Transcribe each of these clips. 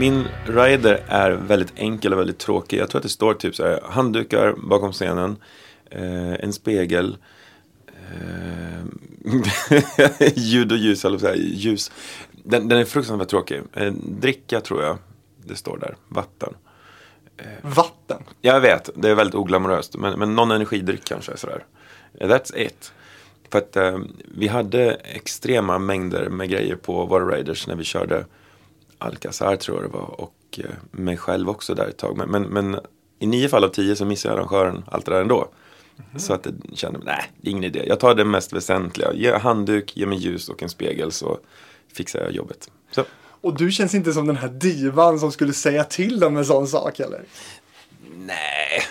Min rider är väldigt enkel och väldigt tråkig. Jag tror att det står typ så här handdukar bakom scenen, eh, en spegel, eh, ljud och ljus, eller så här, ljus. Den, den är fruktansvärt tråkig. Eh, dricka tror jag det står där, vatten. Vatten? Jag vet, det är väldigt oglamoröst. Men, men någon energidryck kanske. Sådär. That's it. För att eh, vi hade extrema mängder med grejer på våra raiders när vi körde Alcazar tror jag det var. Och eh, mig själv också där ett tag. Men, men, men i nio fall av tio så missar arrangören allt det där ändå. Mm. Så att jag kände, nej, det är ingen idé. Jag tar det mest väsentliga. Ge handduk, ge mig ljus och en spegel så fixar jag jobbet. Så. Och du känns inte som den här divan som skulle säga till dem en sån sak eller? Nej,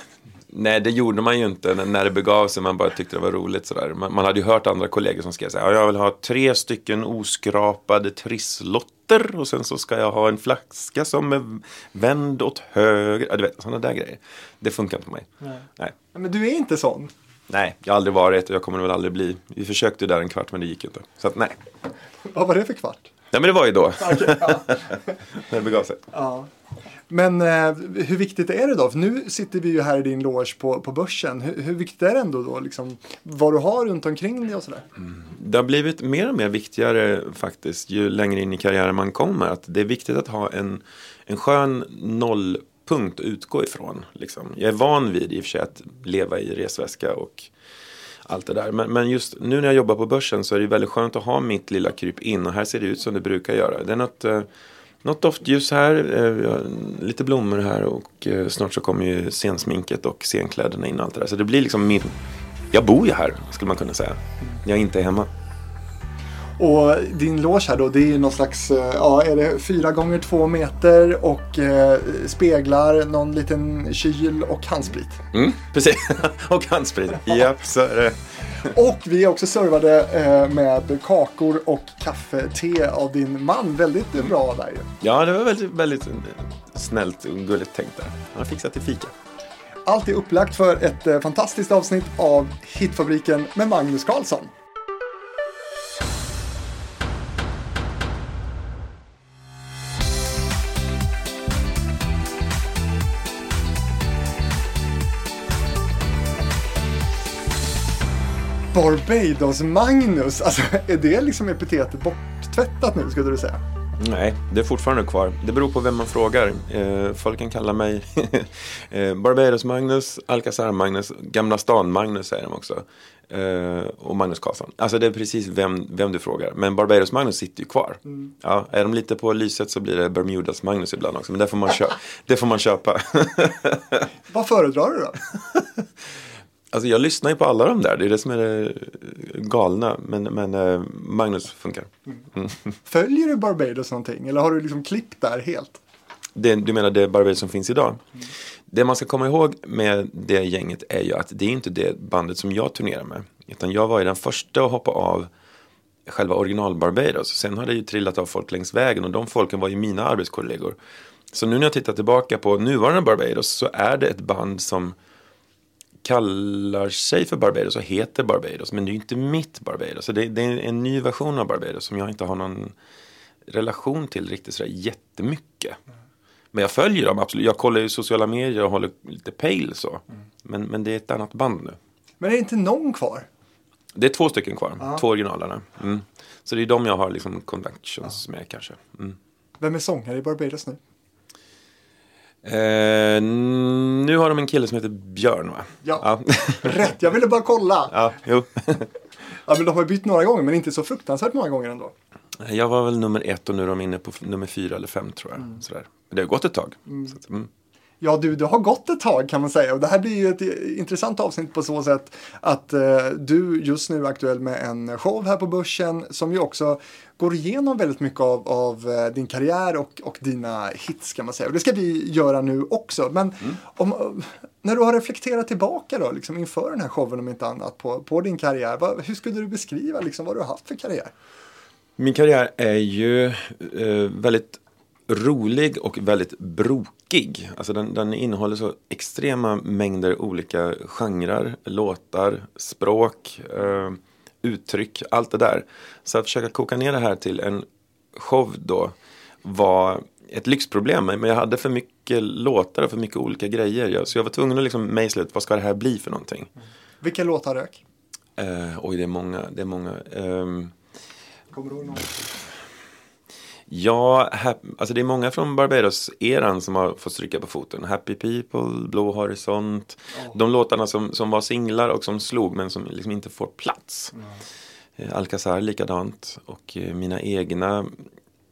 Nej, det gjorde man ju inte när det begav sig. Man bara tyckte det var roligt sådär. Man, man hade ju hört andra kollegor som skrev så här. Jag vill ha tre stycken oskrapade trisslotter och sen så ska jag ha en flaska som är vänd åt höger. Ja, du vet, sådana där grejer. Det funkar inte på mig. Nej. Nej. Men du är inte sån? Nej, jag har aldrig varit och jag kommer väl aldrig bli. Vi försökte där en kvart men det gick inte. Så att nej. Vad var det för kvart? Nej men det var ju då. Okay, ja. När det begav sig. Ja. Men eh, hur viktigt är det då? För nu sitter vi ju här i din loge på, på börsen. Hur, hur viktigt är det ändå då? Liksom, vad du har runt omkring dig och sådär? Mm. Det har blivit mer och mer viktigare faktiskt ju längre in i karriären man kommer. Att det är viktigt att ha en, en skön nollpunkt att utgå ifrån. Liksom. Jag är van vid i och för sig att leva i resväska och allt det där. Men, men, just nu när jag jobbar på börsen så är det väldigt skönt att ha mitt lilla kryp in och här ser det ut som det brukar göra. Det är något, eh, något doftljus här, eh, lite blommor här och eh, snart så kommer ju scensminket och scenkläderna in och allt det där. Så det blir liksom min, jag bor ju här skulle man kunna säga. Jag är inte hemma. Och din loge här då, det är ju någon slags, eh, ja är det fyra gånger två meter och eh, speglar, någon liten kyl och handsprit. Mm, precis, och handsprit. Japp, så är det. Och vi är också servade eh, med kakor och kaffe, te av din man. Väldigt bra där ju. Ja, det var väldigt, väldigt snällt och gulligt tänkt där. Han har fixat till fika. Allt är upplagt för ett eh, fantastiskt avsnitt av Hitfabriken med Magnus Karlsson. Barbados-Magnus, alltså är det liksom epitetet borttvättat nu skulle du säga? Nej, det är fortfarande kvar. Det beror på vem man frågar. Eh, folk kan kalla mig eh, Barbados-Magnus, Alcazar-Magnus, Gamla stan-Magnus säger de också. Eh, och Magnus Karlsson. Alltså det är precis vem, vem du frågar. Men Barbados-Magnus sitter ju kvar. Mm. Ja, är de lite på lyset så blir det Bermudas-Magnus ibland också. Men det får man, köpa. det får man köpa. Vad föredrar du då? Alltså jag lyssnar ju på alla de där, det är det som är det galna. Men, men eh, Magnus funkar. Mm. Följer du Barbados någonting eller har du liksom klippt där helt? Det, du menar det Barbados som finns idag? Mm. Det man ska komma ihåg med det gänget är ju att det är inte det bandet som jag turnerar med. Utan jag var ju den första att hoppa av själva original Barbados. Sen har det ju trillat av folk längs vägen och de folken var ju mina arbetskollegor. Så nu när jag tittar tillbaka på nuvarande Barbados så är det ett band som kallar sig för Barbados och heter Barbados. Men det är ju inte mitt Barbados. Så det, det, är en ny version av Barbados som jag inte har någon relation till riktigt sådär jättemycket. Men jag följer dem absolut. Jag kollar ju sociala medier och håller lite pejl så. Mm. Men, men det är ett annat band nu. Men är det inte någon kvar? Det är två stycken kvar. Ja. Två originalerna. Mm. Så det är de jag har liksom connections ja. med kanske. Mm. Vem är sångare i Barbados nu? Eh, nu har de en kille som heter Björn va? Ja, ja. rätt. Jag ville bara kolla. Ja, jo. ja, men de har bytt några gånger men inte så fruktansvärt många gånger ändå. Jag var väl nummer ett och nu är de inne på nummer fyra eller fem tror jag. Mm. Sådär. Men det har gått ett tag. Mm. Så, mm. Ja, du, det har gått ett tag kan man säga. Och det här blir ju ett intressant avsnitt på så sätt att eh, du just nu är aktuell med en show här på Börsen som ju också går igenom väldigt mycket av, av eh, din karriär och, och dina hits kan man säga. Och det ska vi göra nu också. Men mm. om, när du har reflekterat tillbaka då, liksom inför den här showen om inte annat på, på din karriär, vad, hur skulle du beskriva liksom, vad du har haft för karriär? Min karriär är ju eh, väldigt rolig och väldigt brokig. Alltså den, den, innehåller så extrema mängder olika genrer, låtar, språk, eh, uttryck, allt det där. Så att försöka koka ner det här till en show då var ett lyxproblem, men jag hade för mycket låtar och för mycket olika grejer. Så jag var tvungen att liksom mejsla ut, vad ska det här bli för någonting? Vilka låtar rök? Eh, oj, det är många. Det är många. Um, Kommer du ihåg någon? Ja, alltså det är många från Barbados-eran som har fått stryka på foten. Happy People, Blå Horisont. Oh. De låtarna som, som var singlar och som slog men som liksom inte får plats. Mm. Alcazar likadant. Och eh, mina egna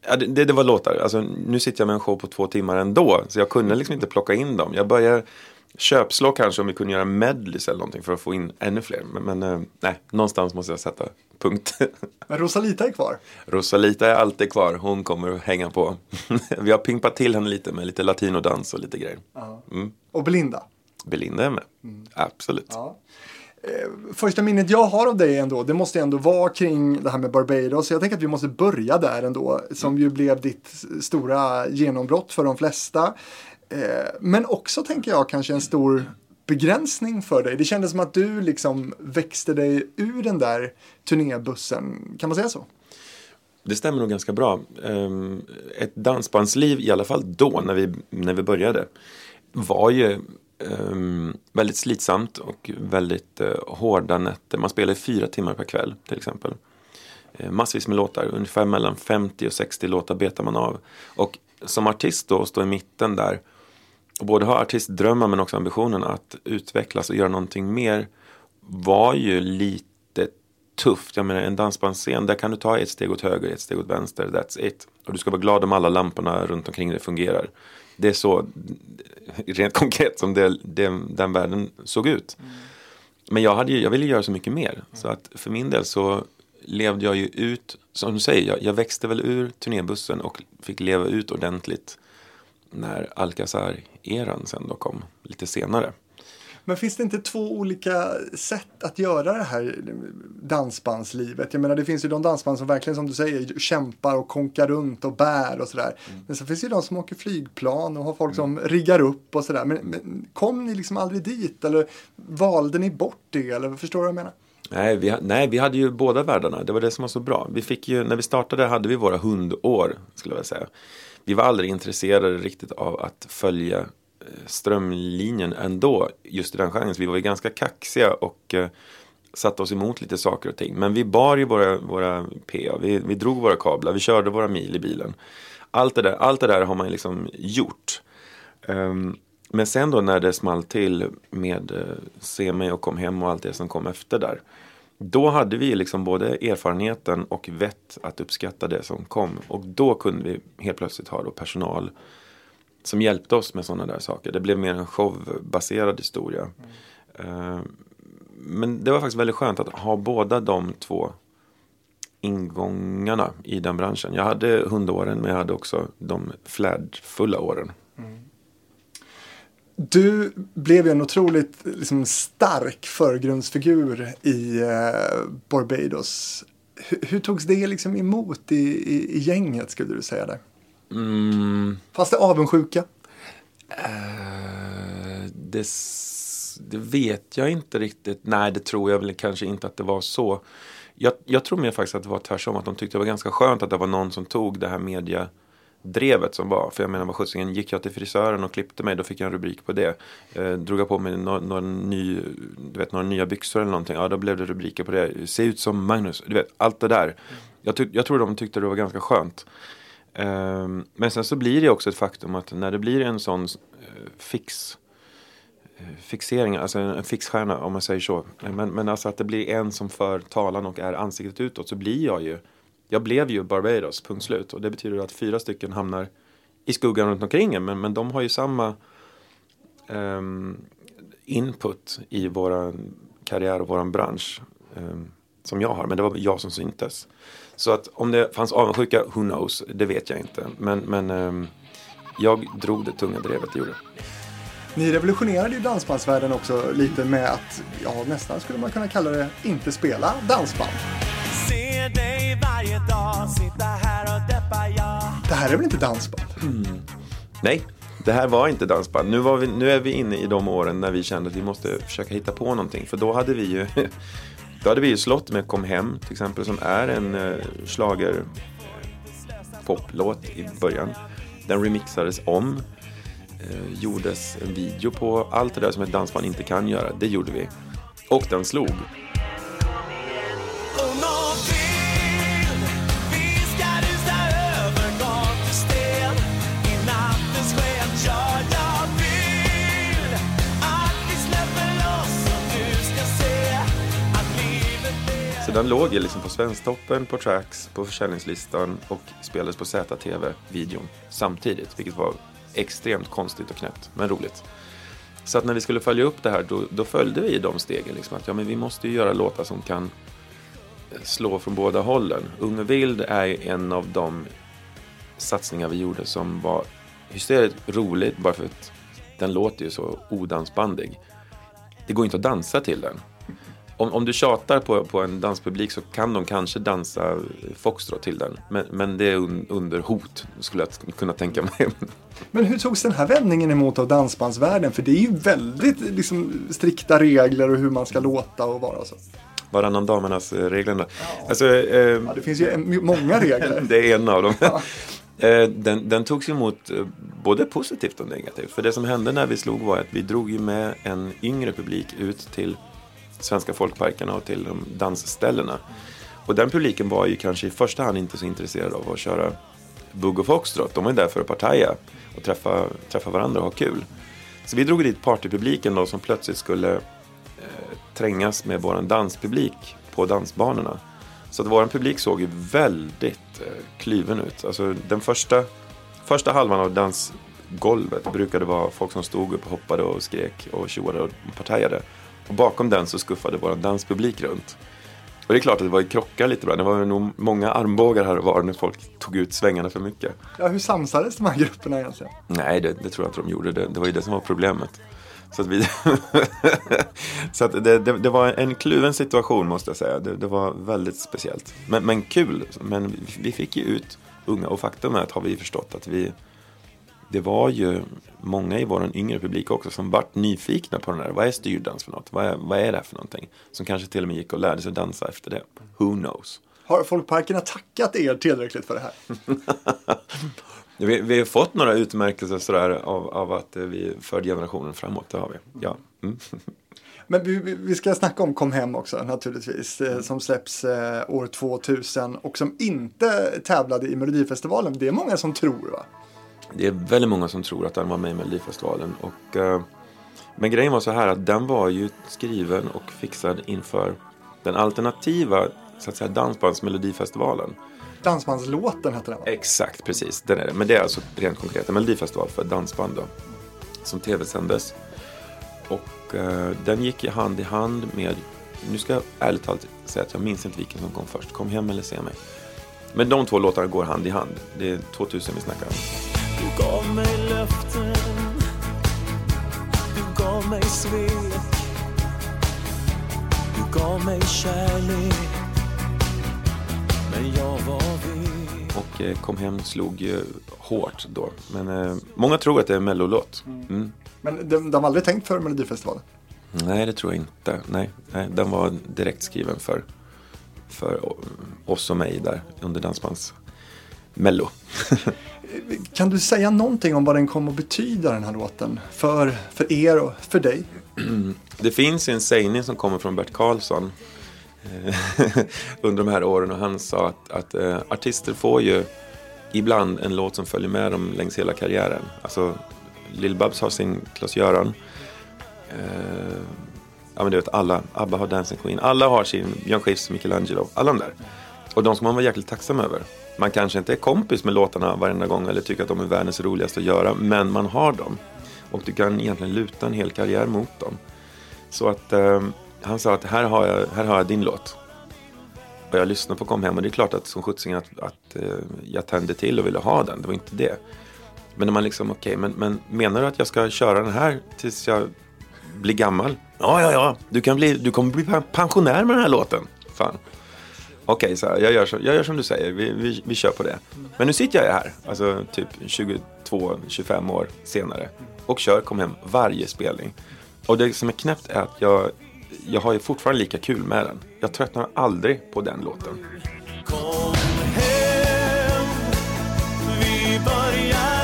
Ja, det, det, var låtar. Alltså, nu sitter jag med en show på två timmar ändå. Så jag kunde liksom inte plocka in dem. Jag börjar köpslå kanske om vi kunde göra medleys eller någonting för att få in ännu fler. Men, men eh, nej, någonstans måste jag sätta punkt. Men Rosalita är kvar? Rosalita är alltid kvar. Hon kommer att hänga på. vi har pimpat till henne lite med lite latinodans och lite grejer. Mm. Och Belinda? Belinda är med. Mm. Absolut. Ja. Eh, första minnet jag har av dig ändå, det måste ändå vara kring det här med Barbados. Så jag tänker att vi måste börja där ändå, som ju blev ditt stora genombrott för de flesta. Eh, men också tänker jag kanske en stor begränsning för dig. Det kändes som att du liksom växte dig ur den där turnébussen. Kan man säga så? Det stämmer nog ganska bra. Ehm, ett dansbandsliv, i alla fall då när vi, när vi började, var ju ehm, väldigt slitsamt och väldigt eh, hårda nätter. Man spelade fyra timmar per kväll till exempel. Eh, massvis med låtar, ungefär mellan 50 och 60 låtar betar man av. Och som artist då, att stå i mitten där och både ha artistdrömmar men också ambitionen att utvecklas och göra någonting mer var ju lite tufft. Jag menar en dansbandsscen, där kan du ta ett steg åt höger, ett steg åt vänster, that's it. Och du ska vara glad om alla lamporna runt omkring dig fungerar. Det är så, rent konkret, som det, det, den världen såg ut. Mm. Men jag, hade, jag ville göra så mycket mer. Mm. Så att för min del så levde jag ju ut, som du säger, jag, jag växte väl ur turnébussen och fick leva ut ordentligt när Alcazar-eran sen då kom lite senare. Men finns det inte två olika sätt att göra det här dansbandslivet? Jag menar det finns ju de dansband som verkligen som du säger kämpar och konkar runt och bär och sådär. Mm. Men så finns det ju de som åker flygplan och har folk som mm. riggar upp och sådär. Men, men, kom ni liksom aldrig dit eller valde ni bort det eller förstår du vad jag menar? Nej vi, nej, vi hade ju båda världarna. Det var det som var så bra. Vi fick ju, när vi startade hade vi våra hundår, skulle jag säga vi var aldrig intresserade riktigt av att följa eh, strömlinjen ändå, just i den genren. Så vi var ju ganska kaxiga och eh, satte oss emot lite saker och ting. Men vi bar ju våra, våra PA, vi, vi drog våra kablar, vi körde våra mil i bilen. Allt det där, allt det där har man liksom gjort. Um, men sen då när det small till med eh, uh, Se mig och kom hem och allt det som kom efter där. Då hade vi liksom både erfarenheten och vett att uppskatta det som kom. Och då kunde vi helt plötsligt ha då personal som hjälpte oss med sådana där saker. Det blev mer en showbaserad historia. Mm. Men det var faktiskt väldigt skönt att ha båda de två ingångarna i den branschen. Jag hade hundåren men jag hade också de flärdfulla åren. Mm. Du blev ju en otroligt liksom, stark förgrundsfigur i eh, Barbados. H hur togs det liksom emot i, i, i, gänget skulle du säga där? Mm. Fanns det avundsjuka? Uh, det, det, vet jag inte riktigt. Nej, det tror jag väl kanske inte att det var så. Jag, jag tror mer faktiskt att det var tvärtom. Att de tyckte det var ganska skönt att det var någon som tog det här media drevet som var. För jag menar vad sjuttsingen, gick jag till frisören och klippte mig då fick jag en rubrik på det. Eh, drog jag på mig några, några, ny, du vet, några nya byxor eller någonting, ja då blev det rubriker på det. Se ut som Magnus, du vet allt det där. Jag, tyck, jag tror de tyckte det var ganska skönt. Eh, men sen så blir det också ett faktum att när det blir en sån eh, fix eh, fixering, alltså en fixstjärna om man säger så. Men, men alltså att det blir en som för talan och är ansiktet utåt så blir jag ju jag blev ju Barbados, punkt slut. Och det betyder att fyra stycken hamnar i skuggan runt omkring en. Men, men de har ju samma um, input i vår karriär och vår bransch um, som jag har. Men det var jag som syntes. Så att om det fanns avundsjuka, who knows, det vet jag inte. Men, men um, jag drog det tunga drevet, det gjorde Ni revolutionerade ju dansbandsvärlden också lite med att, ja nästan skulle man kunna kalla det, inte spela dansband varje dag Sitta här och deppa ja Det här är väl inte dansband? Mm. Nej, det här var inte dansband. Nu, var vi, nu är vi inne i de åren när vi kände att vi måste försöka hitta på någonting. För då hade vi ju, då hade vi ju slått med Kom hem till exempel som är en uh, slager poplåt i början. Den remixades om, eh, gjordes en video på. Allt det där som ett dansband inte kan göra, det gjorde vi. Och den slog. Den låg ju liksom på Svensktoppen, på Tracks, på försäljningslistan och spelades på ZTV-videon samtidigt, vilket var extremt konstigt och knäppt, men roligt. Så att när vi skulle följa upp det här, då, då följde vi de stegen. Liksom, att ja, men vi måste ju göra låtar som kan slå från båda hållen. Unge Vild är en av de satsningar vi gjorde som var hysteriskt roligt bara för att den låter ju så odansbandig. Det går inte att dansa till den om, om du tjatar på, på en danspublik så kan de kanske dansa foxtrot till den. Men, men det är un, under hot, skulle jag kunna tänka mig. Men hur togs den här vändningen emot av dansbandsvärlden? För det är ju väldigt liksom, strikta regler och hur man ska låta och vara så. Varannan damernas eh, reglerna. Ja. Alltså, eh, ja, det finns ju många regler. det är en av dem. Ja. Eh, den, den togs emot eh, både positivt och negativt. För det som hände när vi slog var att vi drog ju med en yngre publik ut till svenska folkparkerna och till de dansställena. Och den publiken var ju kanske i första hand inte så intresserad av att köra bugg och foxtrot. De var ju där för att partaja och träffa, träffa varandra och ha kul. Så vi drog dit partypubliken då som plötsligt skulle eh, trängas med vår danspublik på dansbanorna. Så att vår publik såg ju väldigt eh, kluven ut. Alltså den första, första halvan av dansgolvet brukade vara folk som stod upp och hoppade och skrek och tjoade och partajade. Och bakom den så skuffade vår danspublik runt. Och det är klart att det var krockar lite bra. Det var nog många armbågar här och var när folk tog ut svängarna för mycket. Ja, hur samsades de här grupperna egentligen? Nej, det, det tror jag inte de gjorde. Det, det var ju det som var problemet. Så att, vi så att det, det, var en kluven situation måste jag säga. Det, var väldigt speciellt. Men, men kul. Men vi, vi fick ju ut unga och faktum är att har vi förstått att vi det var ju många i vår yngre publik också som vart nyfikna på den där. Vad är styrdans för något? Vad är, vad är det för någonting? Som kanske till och med gick och lärde sig dansa efter det. Who knows? Har folkparkerna tackat er tillräckligt för det här? vi, vi, har fått några utmärkelser sådär av, av att vi för generationen framåt. Det har vi. Ja. Mm. Men vi, vi, ska snacka om Kom Hem också naturligtvis. Eh, som släpps eh, år 2000 och som inte tävlade i Melodifestivalen. Det är många som tror va? Det är väldigt många som tror att den var med i Melodifestivalen. Och, eh, men grejen var så här att den var ju skriven och fixad inför den alternativa så att säga, dansbandsmelodifestivalen. Dansbandslåten hette den va? Exakt, precis. Den är det. Men det är alltså rent konkret en melodifestival för dansband då, som tv-sändes. Och eh, den gick i hand i hand med, nu ska jag ärligt talat säga att jag minns inte vilken som kom först, Kom hem eller se mig. Men de två låtarna går hand i hand. Det är 2000 vi snackar om. Du gav mig löften Du gav mig svek Du gav mig kärlek Men jag var vek Och eh, Kom hem slog ju hårt då. Men eh, många tror att det är en mellolåt. Mm. Men de, de har aldrig tänkt för Melodifestivalen? Nej, det tror jag inte. Nej, nej den var direkt skriven för, för oss och mig där under dansbands Mello. kan du säga någonting om vad den kommer att betyda den här låten? För, för er och för dig? Det finns en sägning som kommer från Bert Karlsson eh, under de här åren och han sa att, att uh, artister får ju ibland en låt som följer med dem längs hela karriären. Alltså Lill-Babs har sin Klas-Göran. Uh, ja men du vet alla, ABBA har Dancing Queen. Alla har sin Björn Skifs, Michelangelo, alla de där. Och de ska man vara jäkligt tacksam över. Man kanske inte är kompis med låtarna varenda gång eller tycker att de är världens roligaste att göra, men man har dem. Och du kan egentligen luta en hel karriär mot dem. Så att eh, han sa att här har, jag, här har jag din låt. Och jag lyssnade på Kom hem och det är klart att som sjuttsing att, att eh, jag tände till och ville ha den. Det var inte det. Men när man liksom, okej, okay, men, men menar du att jag ska köra den här tills jag blir gammal? Ja, ja, ja, du, kan bli, du kommer bli pensionär med den här låten. Fan. Okej, okay, jag, gör jag gör som du säger, vi, vi, vi kör på det. Men nu sitter jag här, alltså typ 22-25 år senare och kör Kom hem varje spelning. Och det som är knäppt är att jag, jag har ju fortfarande lika kul med den. Jag tröttnar aldrig på den låten. Kom hem, vi börjar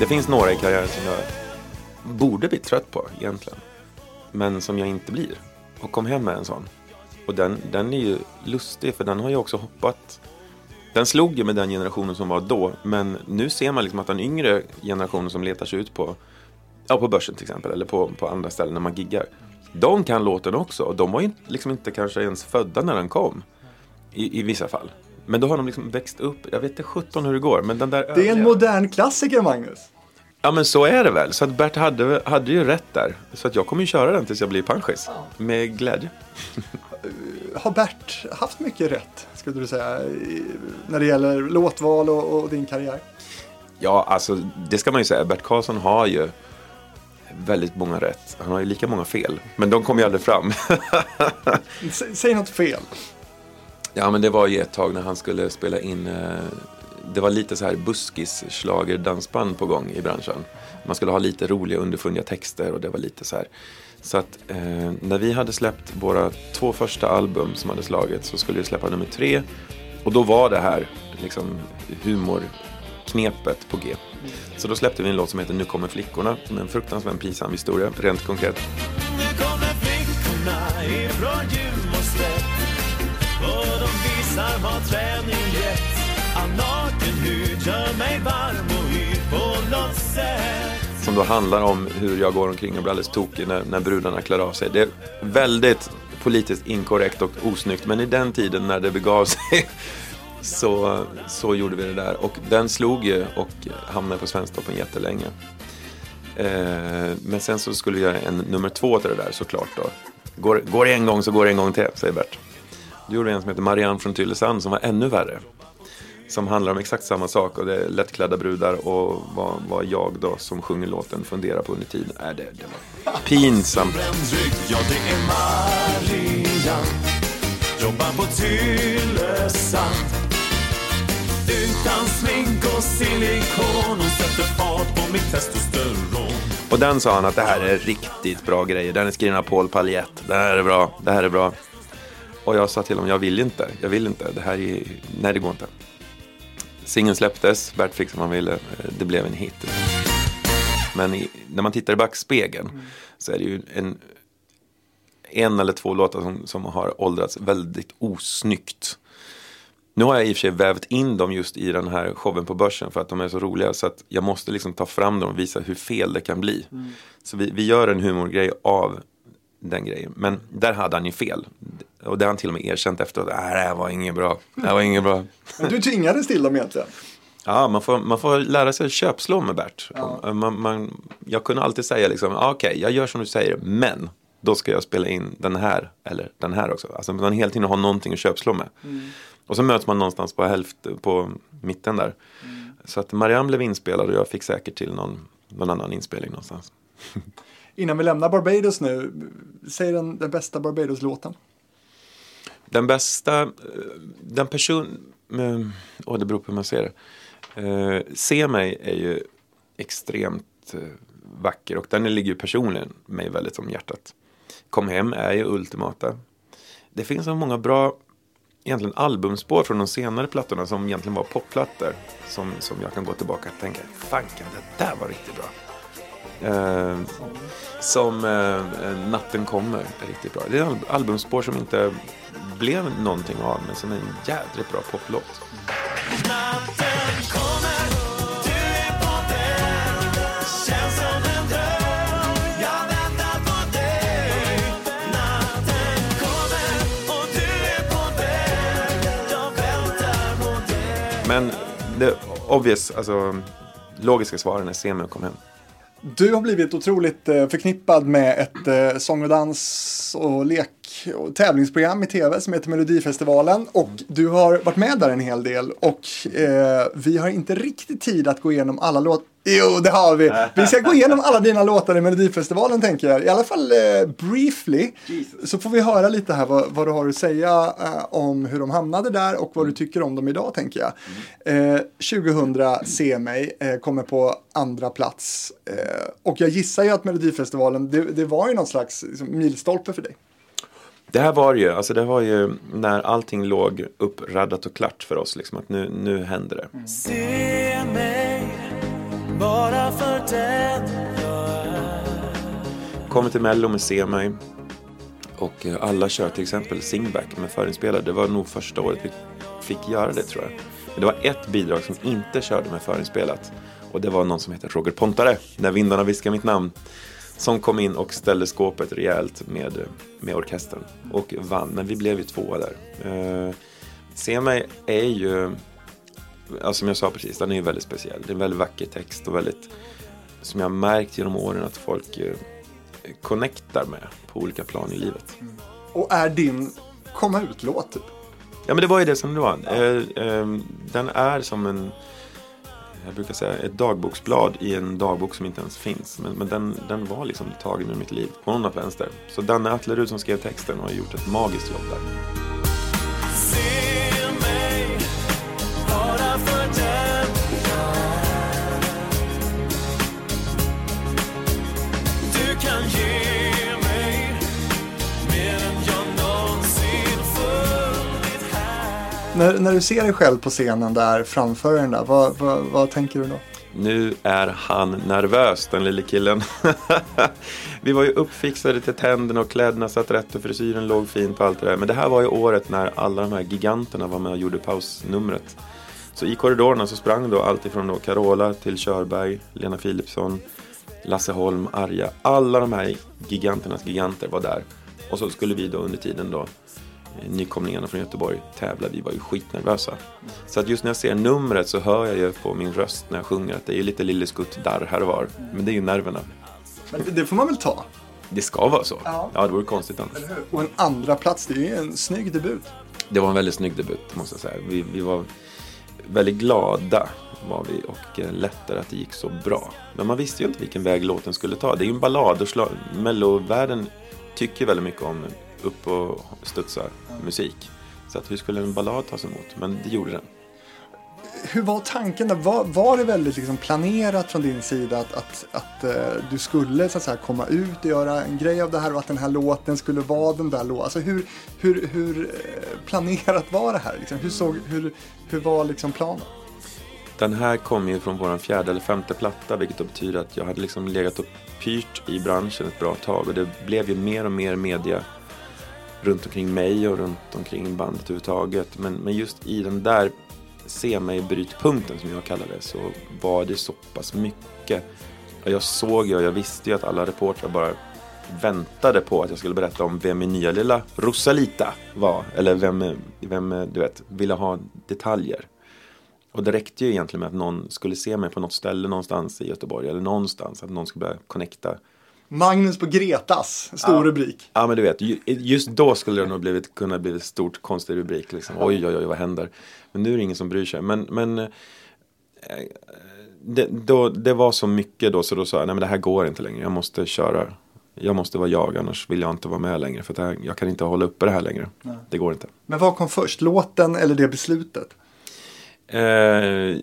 Det finns några i karriären som jag borde bli trött på egentligen. Men som jag inte blir. Och kom hem med en sån. Och den, den är ju lustig för den har ju också hoppat. Den slog ju med den generationen som var då. Men nu ser man liksom att den yngre generationen som letar sig ut på, ja, på börsen till exempel. Eller på, på andra ställen när man giggar. De kan låten också. Och de var ju liksom inte kanske ens födda när den kom. I, i vissa fall. Men då har de liksom växt upp. Jag vet inte 17 hur det går. Men den där Det är en modern klassiker, Magnus. Ja men så är det väl. Så att Bert hade, hade ju rätt där. Så att jag kommer ju köra den tills jag blir panschis. Med glädje. Har Bert haft mycket rätt, skulle du säga, i- när det gäller låtval och, och din karriär? Ja, alltså det ska man ju säga. Bert Karlsson har ju väldigt många rätt. Han har ju lika många fel. Men de kommer ju aldrig fram. S- Säg något fel ja men det var ju ett tag när han skulle spela in. Eh, det var lite så här buskis dansband på gång i branschen. Man skulle ha lite roliga underfundiga texter och det var lite så här. Så att eh, när vi hade släppt våra två första album som hade slagit så skulle vi släppa nummer tre. Och då var det här liksom humorknepet på G. Så då släppte vi en låt som heter Nu kommer flickorna. Med en fruktansvärt pinsam historia, rent konkret. Nu kommer flickorna ifrån jul visar vad träning gett. All naken hud gör mig varm och yr på något sätt. Som då handlar om hur jag går omkring och blir alldeles tokig när, när brudarna klär av sig. Det är väldigt politiskt inkorrekt och osnyggt. Men i den tiden när det begav sig så, så gjorde vi det där. Och den slog ju och hamnade på Svensktoppen jättelänge. Eh, men sen så skulle vi göra en nummer två till det där såklart då. Går, går det en gång så går det en gång till, säger Bert. Då gjorde vi en som heter Marianne från Tylösand som var ännu värre. Som handlar om exakt samma sak och det är lättklädda brudar och vad, vad jag då som sjunger låten funderar på under tiden. Äh, det, det var pinsamt. Ja det är Marianne. Jobbar på Tylösand. Utan smink och silikon. Hon sätter fart på mitt testosteron. Och den sa han att det här är riktigt bra grejer. Den är skriven av Paul Paljett. Det här är bra, det här är bra. Och jag sa till honom, jag vill inte, jag vill inte. Det här är, nej det går inte. Singeln släpptes, Bert fick som han ville. Det blev en hit. Men i, när man tittar i backspegeln så är det ju en, en eller två låtar som, som har åldrats väldigt osnyggt. Nu har jag i och för sig vävt in dem just i den här showen på börsen för att de är så roliga så att jag måste liksom ta fram dem och visa hur fel det kan bli. Så vi, vi gör en humorgrej av den grejen. Men där hade han ju fel. Och det har han till och med erkänt efteråt. Äh, det här var inget bra. Det här var inget bra. Men du tvingades till dem egentligen. Ja, man får, man får lära sig att köpslå med Bert. Man, man, jag kunde alltid säga liksom, ah, okej, jag gör som du säger, men då ska jag spela in den här eller den här också. Alltså man hela tiden har någonting att köpslå med. Och så möts man någonstans på hälft, på mitten där. Så att Marianne blev inspelad och jag fick säkert till någon, någon annan inspelning någonstans. Innan vi lämnar Barbados nu, säg den, den bästa Barbados-låten. Den bästa, eh, den person, åh åh det beror på hur man ser det. Uh, Se mig är ju extremt vacker och den ligger ju personligen mig väldigt om hjärtat. Kom hem är ju ultimata. Det finns så många bra egentligen albumspår från de senare plattorna som egentligen var popplattor. Som, som jag kan gå tillbaka och tänka, fanken det där var riktigt bra. Eh, som eh, eh, Natten kommer är riktigt bra. Det är en albumspår som inte blev någonting av men som är en jädrigt bra poplåt. Men det obvious, alltså logiska svaren är Se mig och kom hem. Du har blivit otroligt eh, förknippad med ett eh, sång och dans och lek och tävlingsprogram i tv som heter Melodifestivalen och du har varit med där en hel del och eh, vi har inte riktigt tid att gå igenom alla låtar. Jo, det har vi. Vi ska gå igenom alla dina låtar i Melodifestivalen tänker jag. I alla fall eh, briefly. Så får vi höra lite här vad, vad du har att säga eh, om hur de hamnade där och vad du tycker om dem idag tänker jag. Eh, 2000 Se mig eh, kommer på andra plats. Eh, och jag gissar ju att Melodifestivalen, det, det var ju någon slags liksom, milstolpe för dig. Det här var ju, alltså det var ju när allting låg uppraddat och klart för oss liksom att nu, nu händer det. Se mig, bara för den jag är. Kommer till Mello med Se mig. Och eh, alla kör till exempel singback med förinspelad. Det var nog första året vi fick göra det tror jag. Men det var ett bidrag som inte körde med förinspelat. Och det var någon som heter Roger Pontare, När vindarna viskar mitt namn. Som kom in och ställde skåpet rejält med, med orkestern. Och vann, men vi blev ju tvåa där. Eh, Se mig är ju, ja, som jag sa precis, den är ju väldigt speciell. Det är en väldigt vacker text och väldigt, som jag har märkt genom åren att folk eh, connectar med på olika plan i livet. Och är din komma ut-låt typ? Ja men det var ju det som det var. Eh, eh, den är som en, jag brukar säga ett dagboksblad i en dagbok som inte ens finns. Men, men den, den var liksom tagen ur mitt liv på något vänster. Så Danne Atlerud som skrev texten har gjort ett magiskt jobb där. När, när du ser dig själv på scenen där framför den där, vad, vad, vad tänker du då? Nu är han nervös, den lille killen. Vi var ju uppfixade till tänderna och kläderna satt rätt och frisyren låg fint på allt det där. Men det här var ju året när alla de här giganterna var med och gjorde pausnumret. Så i korridorerna så sprang då alltifrån då Carola till Körberg, Lena Philipsson, Lasse Holm, Arja. Alla de här giganternas giganter var där. Och så skulle vi då under tiden då nykomlingarna från Göteborg tävla. Vi var ju skitnervösa. Så att just när jag ser numret så hör jag ju på min röst när jag sjunger att det är lite lilleskutt darr här och var. Men det är ju nerverna. Men det, får man väl ta? Det ska vara så. Ja. Ja, det vore konstigt annars. Och en andra plats, det är ju en snygg debut. Det var en väldigt snygg debut måste jag säga. Vi, vi var väldigt glada var vi och eh, lättare att det gick så bra. Men man visste ju inte vilken väg låten skulle ta. Det är ju en ballad och mellovärlden tycker väldigt mycket om upp och studsa musik. Så att hur skulle en ballad tas emot? Men det gjorde den. Hur var tanken där? Var, var det väldigt liksom planerat från din sida att, att, att eh, du skulle så att säga, komma ut och göra en grej av det här och att den här låten skulle vara den där låten? Alltså hur, hur, hur eh, planerat var det här? Liksom? Hur, såg, hur, hur var liksom planen? Den här kom ju från vår fjärde eller femte platta vilket då betyder att jag hade liksom legat och pyrt i branschen ett bra tag och det blev ju mer och mer media runt omkring mig och runt omkring bandet överhuvudtaget. Men, men just i den där se mig brytpunkten som jag kallar det så var det så pass mycket. Och jag såg ju och jag visste ju att alla reportrar bara väntade på att jag skulle berätta om vem min nya lilla Rosalita var. Eller vem, vem du vet, ville ha detaljer. Och det räckte ju egentligen med att någon skulle se mig på något ställe någonstans i Göteborg eller någonstans. Att någon skulle börja connecta. Magnus på Gretas, stor Ja. rubrik. Ja men du vet, ju- just då skulle det nog blivit, kunna blivit stort konstig rubrik. Liksom. Oj oj oj vad händer? Men nu är det ingen som bryr sig. Men, men eh, det, då, det var så mycket då så då sa jag nej men det här går inte längre. Jag måste köra. Jag måste vara jag annars vill jag inte vara med längre. För här, jag kan inte hålla uppe det här längre. Det går inte. Men vad kom först, låten eller det beslutet? Eh,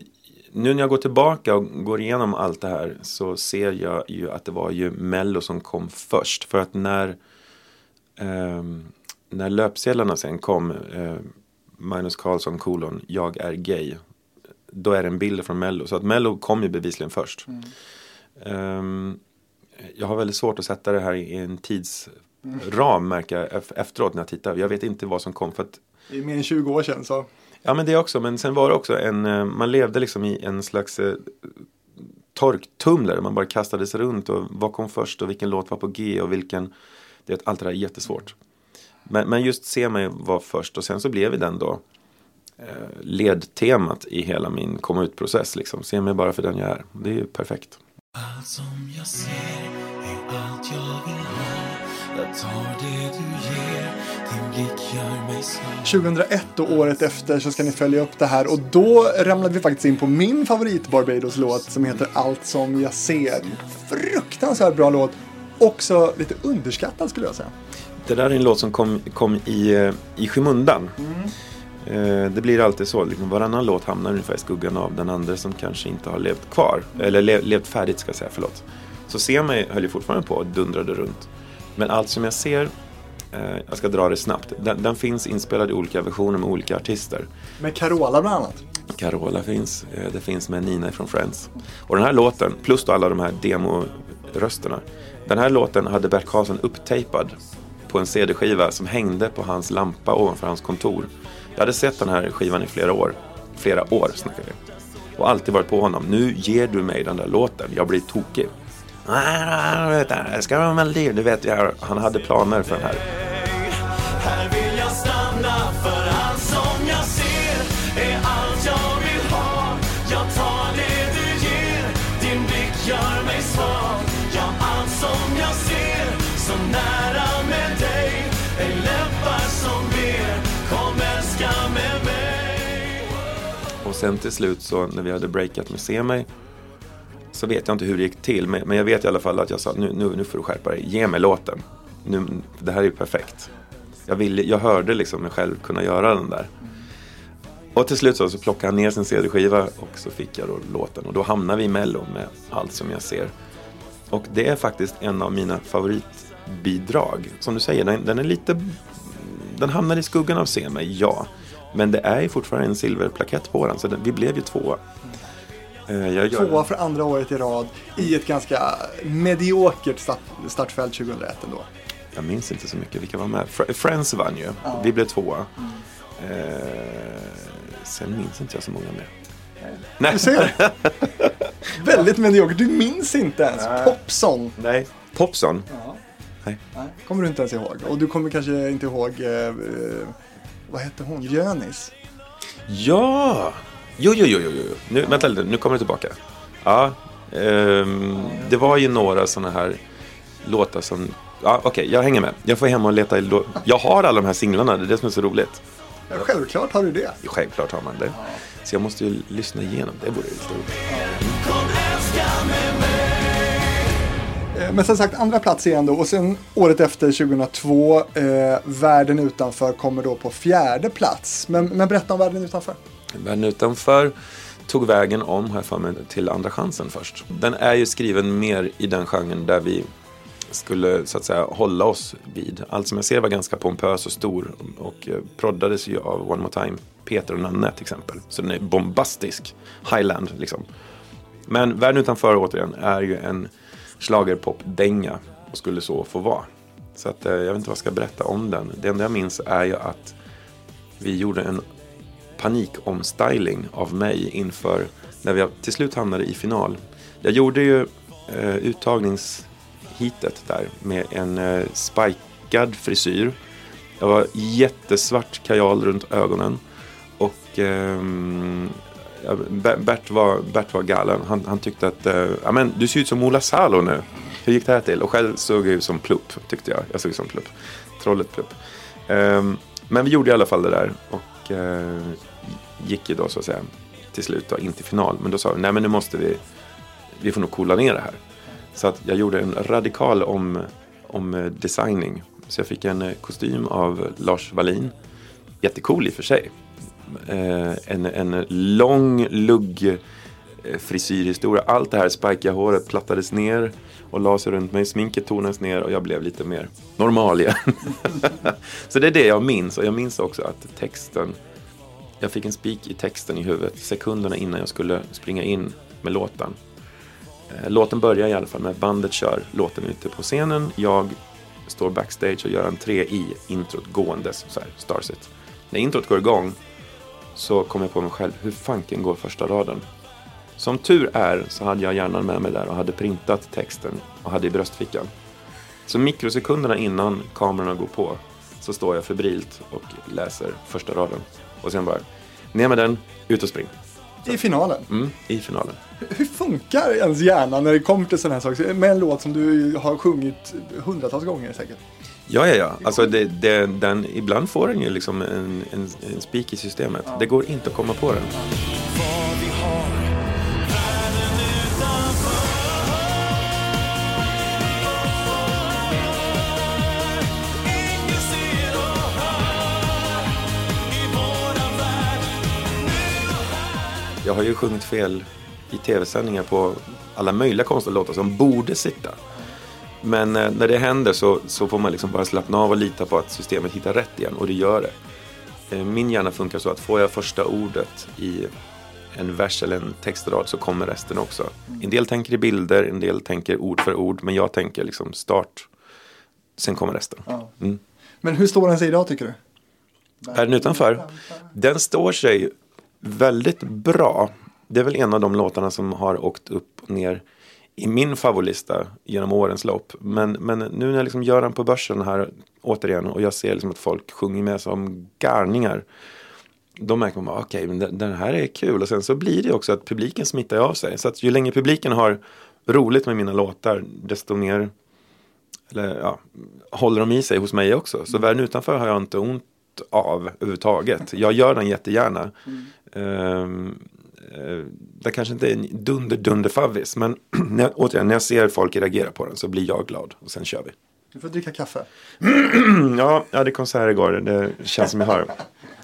nu när jag går tillbaka och går igenom allt det här så ser jag ju att det var ju Mello som kom först. För att när, ehm, när löpsedlarna sen kom, eh, Magnus Carlsson kolon, jag är gay. Då är det en bild från Mello. Så att Mello kom ju bevisligen först. Ehm, jag har väldigt svårt att sätta det här i en tidsram märker jag ef- efteråt när jag tittar. Jag vet inte vad som kom. För att Det är mer än 20 år sedan så. Ja men det också, men sen var det också en, eh, man levde liksom i en slags eh, torktumlare. Man bara kastades runt och vad kom först och vilken låt var på G och vilken, det är allt det där är jättesvårt. Men, men just Se mig var först och sen så blev den då eh, ledtemat i hela min komma ut-process. Liksom. Se mig bara för den jag är. Det är ju perfekt. Allt som jag ser är allt jag vill ha 2001 och året efter så ska ni följa upp det här och då ramlade vi faktiskt in på min favorit Barbados-låt som heter Allt som jag ser. Fruktansvärt bra låt. Också lite underskattad skulle jag säga. Det där är en låt som kom, kom i, eh, i skymundan. Eh, Det blir alltid så, liksom, varannan låt hamnar ungefär i skuggan av den andra som kanske inte har levt kvar. Eller le, levt färdigt ska jag säga, förlåt. Så Se mig höll ju fortfarande på och dundrade runt. Men allt som jag ser, eh, jag ska dra det snabbt, den, den finns inspelad i olika versioner med olika artister. Med Carola bland annat. Carola finns, eh, det finns med Nina från Friends. Och den här låten, plus då alla de här demorösterna. Den här låten hade Bert Karlsson upptejpad på en CD-skiva som hängde på hans lampa ovanför hans kontor. Jag hade sett den här skivan i flera år. Flera år snackar vi. Och alltid varit på honom. Nu ger du mig den där låten, jag blir tokig. Nej, ska vara melodi. Du vet, jag, han hade planer för den här. Här vill jag stanna för allt som jag ser är allt jag vill ha. Jag tar det du ger, din blick gör mig svag. Ja, allt som jag ser så nära med dig är läppar som ber, kom älska med mig. Och sen till slut så när vi hade breakat med Se mig så vet jag inte hur det gick till. Men, men jag vet i alla fall att jag sa nu, nu, nu får du skärpa dig. Ge mig låten. Nu, det här är ju perfekt. Jag, vill, jag hörde liksom mig själv kunna göra den där. Och till slut så, så plockade han ner sin CD-skiva och så fick jag då låten. Och då hamnade vi i Mello med allt som jag ser. Och det är faktiskt en av mina favoritbidrag. Som du säger, den, den är lite... Den hamnar i skuggan av Se mig, ja. Men det är ju fortfarande en silverplakett på den, så den, vi blev ju tvåa. Eh, Jag gör, Tvåa för andra året i rad i ett ganska mediokert start, startfält 2001 ändå. jag minns inte så mycket vilka var med. Fr- Friends vann ju, vi blev tvåa. Eh, sen minns inte jag så många mer. Nej. Du ser. Väldigt mediokert. Du minns inte ens. Popson. Nej. Popson? Nej. Nej, kommer du inte ens ihåg. Och du kommer kanske inte ihåg, eh, eh, vad hette hon? Jönis. Ja! Jo, jo, jo, jo, jo. Nu, vänta lite, nu kommer det tillbaka. Ja, ehm, det var ju några sådana här låtar som... Ja, okej, jag hänger med. Jag får hem och leta i lå- Jag har alla de här singlarna, det är det som är så roligt. Ja, självklart har du det. Självklart har man det. Så jag måste ju lyssna igenom, det vore ju lite roligt. Eh, Men som sagt, andra plats igen då. Och sen året efter, 2002, eh, Världen utanför kommer då på fjärde plats. Men, men berätta om Världen utanför. Världen utanför tog vägen om, har jag för mig, till Andra chansen först. Den är ju skriven mer i den genren där vi skulle så att säga hålla oss vid. Allt som jag ser var ganska pompös och stor och eh, proddades ju av One More Time, Peter och Nanne till exempel. Så den är bombastisk, highland liksom. Men Världen utanför återigen är ju en schlagerpop-dänga och skulle så få vara. Så att, eh, jag vet inte vad jag ska berätta om den. Det enda jag minns är ju att vi gjorde en panikomstyling av mig inför när vi till slut hamnade i final. Jag gjorde ju eh, uttagningshitet där med en eh, spikad frisyr. Jag var jättesvart kajal runt ögonen. Och eh, Bert, var, Bert var galen. Han, han tyckte att eh, men, du ser ut som Ola Salo nu. Hur gick det här till? Och själv såg jag ut som Plupp, tyckte jag. Jag såg ut som Plupp. Trollet Plupp. Ehm, men vi gjorde i alla fall det där. Och eh, gick ju då så att säga till slut då, in till final. Men då sa vi, nej men nu måste vi, vi får nog coola ner det här. Så att jag gjorde en radikal om, om eh, designing. Så jag fick en eh, kostym av Lars Wallin. Jättecool i och för sig. Eh, en, en lång lugg eh, frisyrhistoria. Allt det här spikiga håret plattades ner och la sig runt mig. Sminket tonades ner och jag blev lite mer normal igen. Så det är det jag minns. Och jag minns också att texten jag fick en spik i texten i huvudet sekunderna innan jag skulle springa in med låten. Eh, låten börjar i alla fall med att bandet kör låten ute på scenen. Jag står backstage och gör en tre i introt gåendes, så här, Starsit. När introt går igång så kommer jag på mig själv, hur fanken går första raden? Som tur är så hade jag hjärnan med mig där och hade printat texten och hade i bröstfickan. Så mikrosekunderna innan kamerorna går på så står jag febrilt och läser första raden. Och sen bara, ner med den, ut och spring. I finalen. Mm, I finalen. Hur funkar ens hjärna när det kommer till sådana här saker? Med en låt som du har sjungit hundratals gånger säkert. Ja, ja, ja. Alltså det, det, den, ibland får den ju liksom en, en, en spik i systemet. Det går inte att komma på den. Jag har ju sjungit fel i tv-sändningar på alla möjliga konstiga låtar som borde sitta. Men eh, när det händer så, så får man liksom bara slappna av och lita på att systemet hittar rätt igen och det gör det. Eh, min hjärna funkar så att får jag första ordet i en vers eller en textrad så kommer resten också. En del tänker i bilder, en del tänker ord för ord, men jag tänker liksom start, sen kommer resten. Mm. Men hur står den sig idag tycker du? Världen utanför, den står sig väldigt bra. Det är väl en av de låtarna som har åkt upp och ner i min favoritlista genom årens lopp. Men, men nu när jag liksom gör den på börsen här återigen och jag ser liksom att folk sjunger med som garningar. Då märker man, okej, men den- här är kul. Och sen så blir det också att publiken smittar av sig. Så att ju längre publiken har roligt med mina låtar, desto mer eller, ja, håller de i sig hos mig också. Så världen utanför har jag inte ont av överhuvudtaget. Jag gör den jättegärna. Mm det kanske inte är en dunder dunder favvis men när jag, återigen, när jag ser folk reagera på den så blir jag glad och sen kör vi. Du får dricka kaffe. Mm, ja, jag hade konsert igår. Det känns som jag har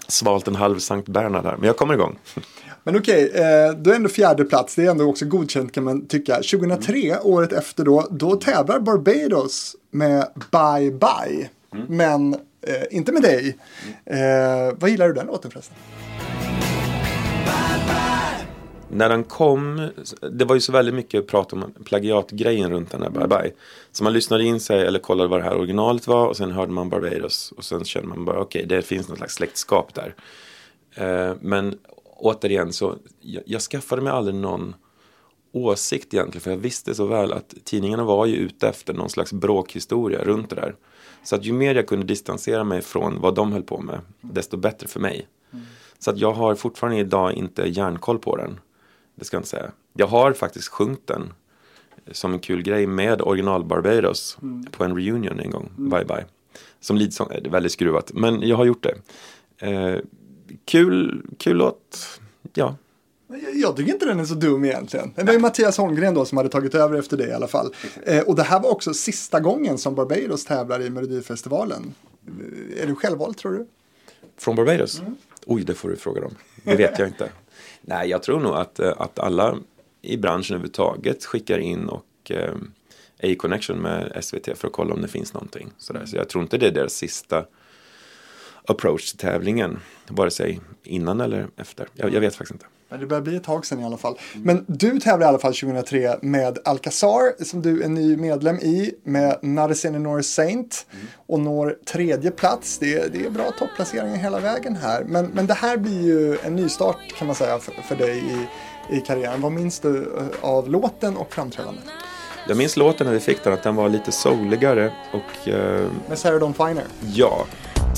svalt en halv Sankt Bernhard här. Men jag kommer igång. Men okej, eh, då är ändå fjärde plats. Det är ändå också godkänt kan man tycka. 2003, året efter då, då tävlar Barbados med Bye Bye. Men eh, inte med dig. Eh, vad gillar du den låten förresten? När den kom, det var ju så väldigt mycket prat om plagiatgrejen runt den här Bye Bye. Så man lyssnade in sig eller kollade vad det här originalet var och sen hörde man Barbados och sen kände man bara okej, det finns något slags släktskap där. Eh, men återigen så, jag, jag skaffade mig aldrig någon åsikt egentligen för jag visste så väl att tidningarna var ju ute efter någon slags bråkhistoria runt det där. Så att ju mer jag kunde distansera mig från vad de höll på med, desto bättre för mig. Mm. Så att jag har fortfarande idag inte järnkoll på den. Det ska jag inte säga. Jag har faktiskt sjungit den som en kul grej med original Barbados på en reunion en gång. Bye bye. Som leadsång, det är väldigt skruvat. Men jag har gjort det. Eh, kul, kul låt. Ja, Jag- tycker inte den är så dum egentligen. Det var ju Mattias Holmgren då som hade tagit över efter det i alla fall. Eh, och det här var också sista gången som Barbados tävlar i Melodifestivalen. Eh, Är du självvald tror du? Från Barbados? Oj, det får du fråga dem. Det vet jag inte. Nej, jag tror nog att, eh, att alla i branschen överhuvudtaget skickar in och eh, är i connection med SVT för att kolla om det finns någonting. Sådär. Så jag tror inte det är deras sista approach till tävlingen. Vare sig innan eller efter. Jag, jag vet faktiskt inte. Ja, Det börjar bli ett tag sedan i alla fall. Men du tävlar i alla fall 2003 med Alcazar som du är ny medlem i med Narcine Nor Saint och når tredje plats. Det är, det är bra topplaceringar hela vägen här. Men, men det här blir ju en nystart kan man säga för, för dig i, i karriären. Vad minns du eh, av låten och framträdandet? Jag minns låten när vi fick den att den var lite souligare och eh, Med Sarah Dawn Finer. ja,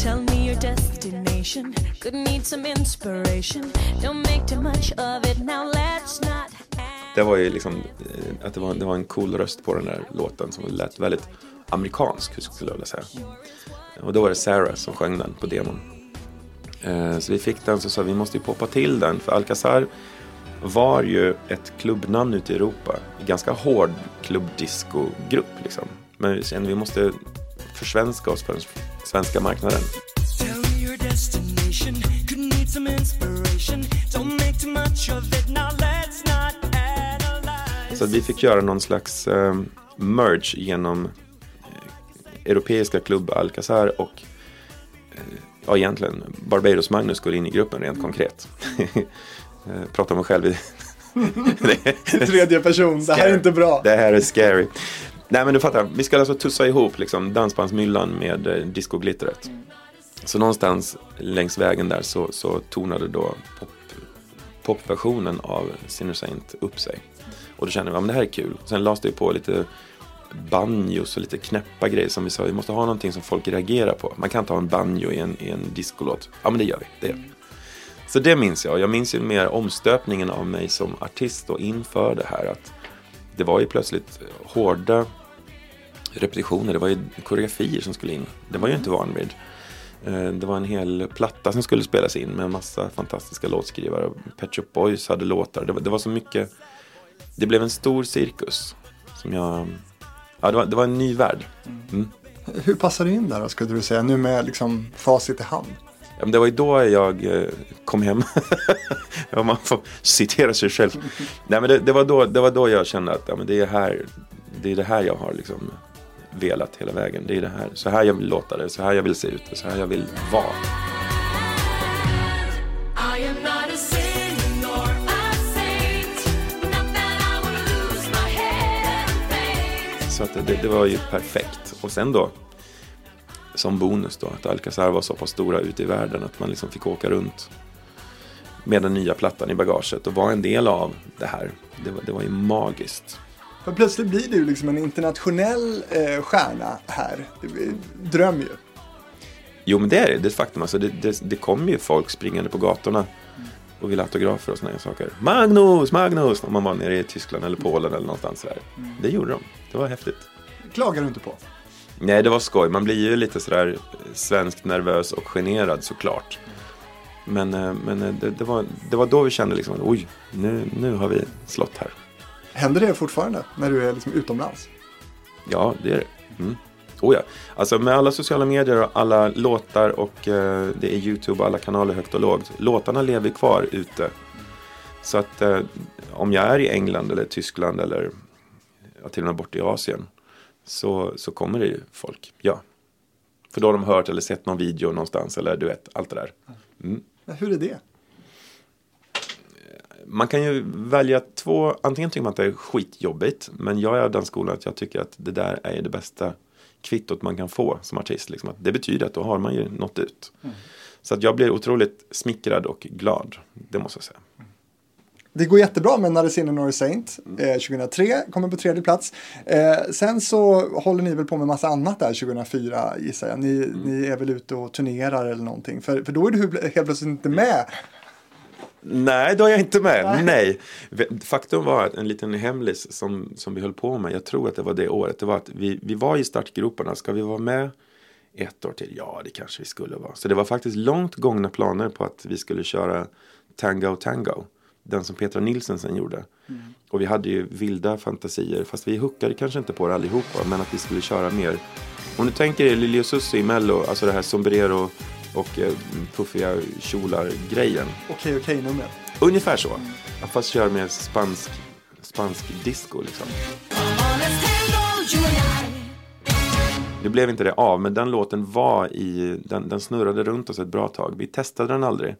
Tell me your destination. Could need some inspiration. Don't make too much of it now. Let's not. det var ju liksom eh, att det var, det var en cool röst på den där låten som lät väldigt amerikansk skulle jag vilja säga. Och då var det Sarah som sjöng den på demon. Eh, så vi fick den så sa vi måste ju poppa till den för Alcazar var ju ett klubbnamn ute i Europa. En ganska hård klubbdisco-grupp liksom. Men vi kände vi måste försvenska oss för den svenska marknaden. Så vi fick göra någon slags eh, merge genom eh, europeiska klubb Alcazar och eh, ja, egentligen Barbados Magnus går in i gruppen rent konkret. Eh, Pratar om mig själv. i- Tredje person, det här är inte bra. Det här är scary. Nej men du fattar, vi ska alltså tussa ihop liksom dansbandsmyllan med eh, discoglittret. Så någonstans längs vägen där så, så tonade då pop, popversionen av Sinner Saint upp sig. Och då kände vi, ja det här är kul. Sen lades det på lite banjos och lite knäppa grejer som vi sa, vi måste ha någonting som folk reagerar på. Man kan inte ha en banjo i en, i en discolåt. Ja men det gör vi, det gör vi. Så det minns jag. Jag minns ju mer omstöpningen av mig som artist och inför det här. att Det var ju plötsligt hårda repetitioner. Det var ju koreografier som skulle in. Det var jag inte van vid. Eh, Det var en hel platta som skulle spelas in med en massa fantastiska låtskrivare. Pet Shop Boys hade låtar. Det var, det var så mycket. Det blev en stor cirkus. Som jag... Ja, det var, det var en ny värld. Mm. Hur passar du in där då, skulle du säga? Nu med liksom facit i hand. Ja, men det var ju då jag eh, kom hem. ja, man får citera sig själv. Nej, men det, det, var då, det var då jag kände att ja, men det, är här, det är det här jag har liksom velat hela vägen. Det är det här. Så här jag vill låta det, så här jag vill se ut så här jag vill vara. Så att det, det var ju perfekt. Och sen då, som bonus då, att Alcazar var så pass stora ute i världen att man liksom fick åka runt med den nya plattan i bagaget och vara en del av det här. Det var, det var ju magiskt. För plötsligt blir du liksom en internationell eh, stjärna här. Dröm ju. Jo men det är det, det är ett faktum. Alltså, det, det, det kommer ju folk springande på gatorna och vill autografer och sådana saker. Magnus, Magnus! Om man var nere i Tyskland eller Polen eller någonstans där. Det gjorde de. Det var häftigt. Klagar du inte på. Nej, det var skoj. Man blir ju lite sådär svenskt nervös och generad såklart. Men, eh, men eh, det, det, var, det var då vi kände liksom, oj, nu, nu har vi slått här. Händer det fortfarande när du är liksom utomlands? Ja, det är det. Mm. Oh ja. Alltså med alla sociala medier och alla låtar och eh, det är YouTube och alla kanaler högt och lågt. Låtarna lever kvar ute. Så att eh, om jag är i England eller Tyskland eller ja, till och med borta i Asien så, så kommer det ju folk, ja. För då har de hört eller sett någon video någonstans eller du vet, allt det där. Mm. Hur är det? Man kan ju välja två, antingen tycker man att det är skitjobbigt, men jag är av den skolan att jag tycker att det där är det bästa kvittot man kan få som artist. Liksom. Att det betyder att då har man ju nått ut. Så att jag blir otroligt smickrad och glad, det måste jag säga. Det går jättebra med Sinner Nor Saint. Eh, 2003 kommer på tredje plats. Eh, sen så håller ni väl på med massa annat där 2004 gissar jag. Ni, ni är väl ute och turnerar eller någonting. För, för då är du helt plötsligt inte med. Nej, då är jag inte med. Nej. Faktum var att en liten hemlis som, som vi höll på med, jag tror att det var det året, det var att vi, vi var i startgroparna. Ska vi vara med ett år till? Ja, det kanske vi skulle vara. Så det var faktiskt långt gångna planer på att vi skulle köra Tango Tango. Den som Petra Nilsson sen gjorde. Och vi hade ju vilda fantasier, fast vi hookade kanske inte på det allihopa, men att vi skulle köra mer. Om du tänker er Lili och Susie i Mello, alltså det här sombrero och eh, puffiga kjolar-grejen. Okej, okej numret. Ungefär så. Fast kör med spansk, spansk disco liksom. Nu blev inte det av, men den låten var i, den, den snurrade runt oss ett bra tag. Vi testade den aldrig.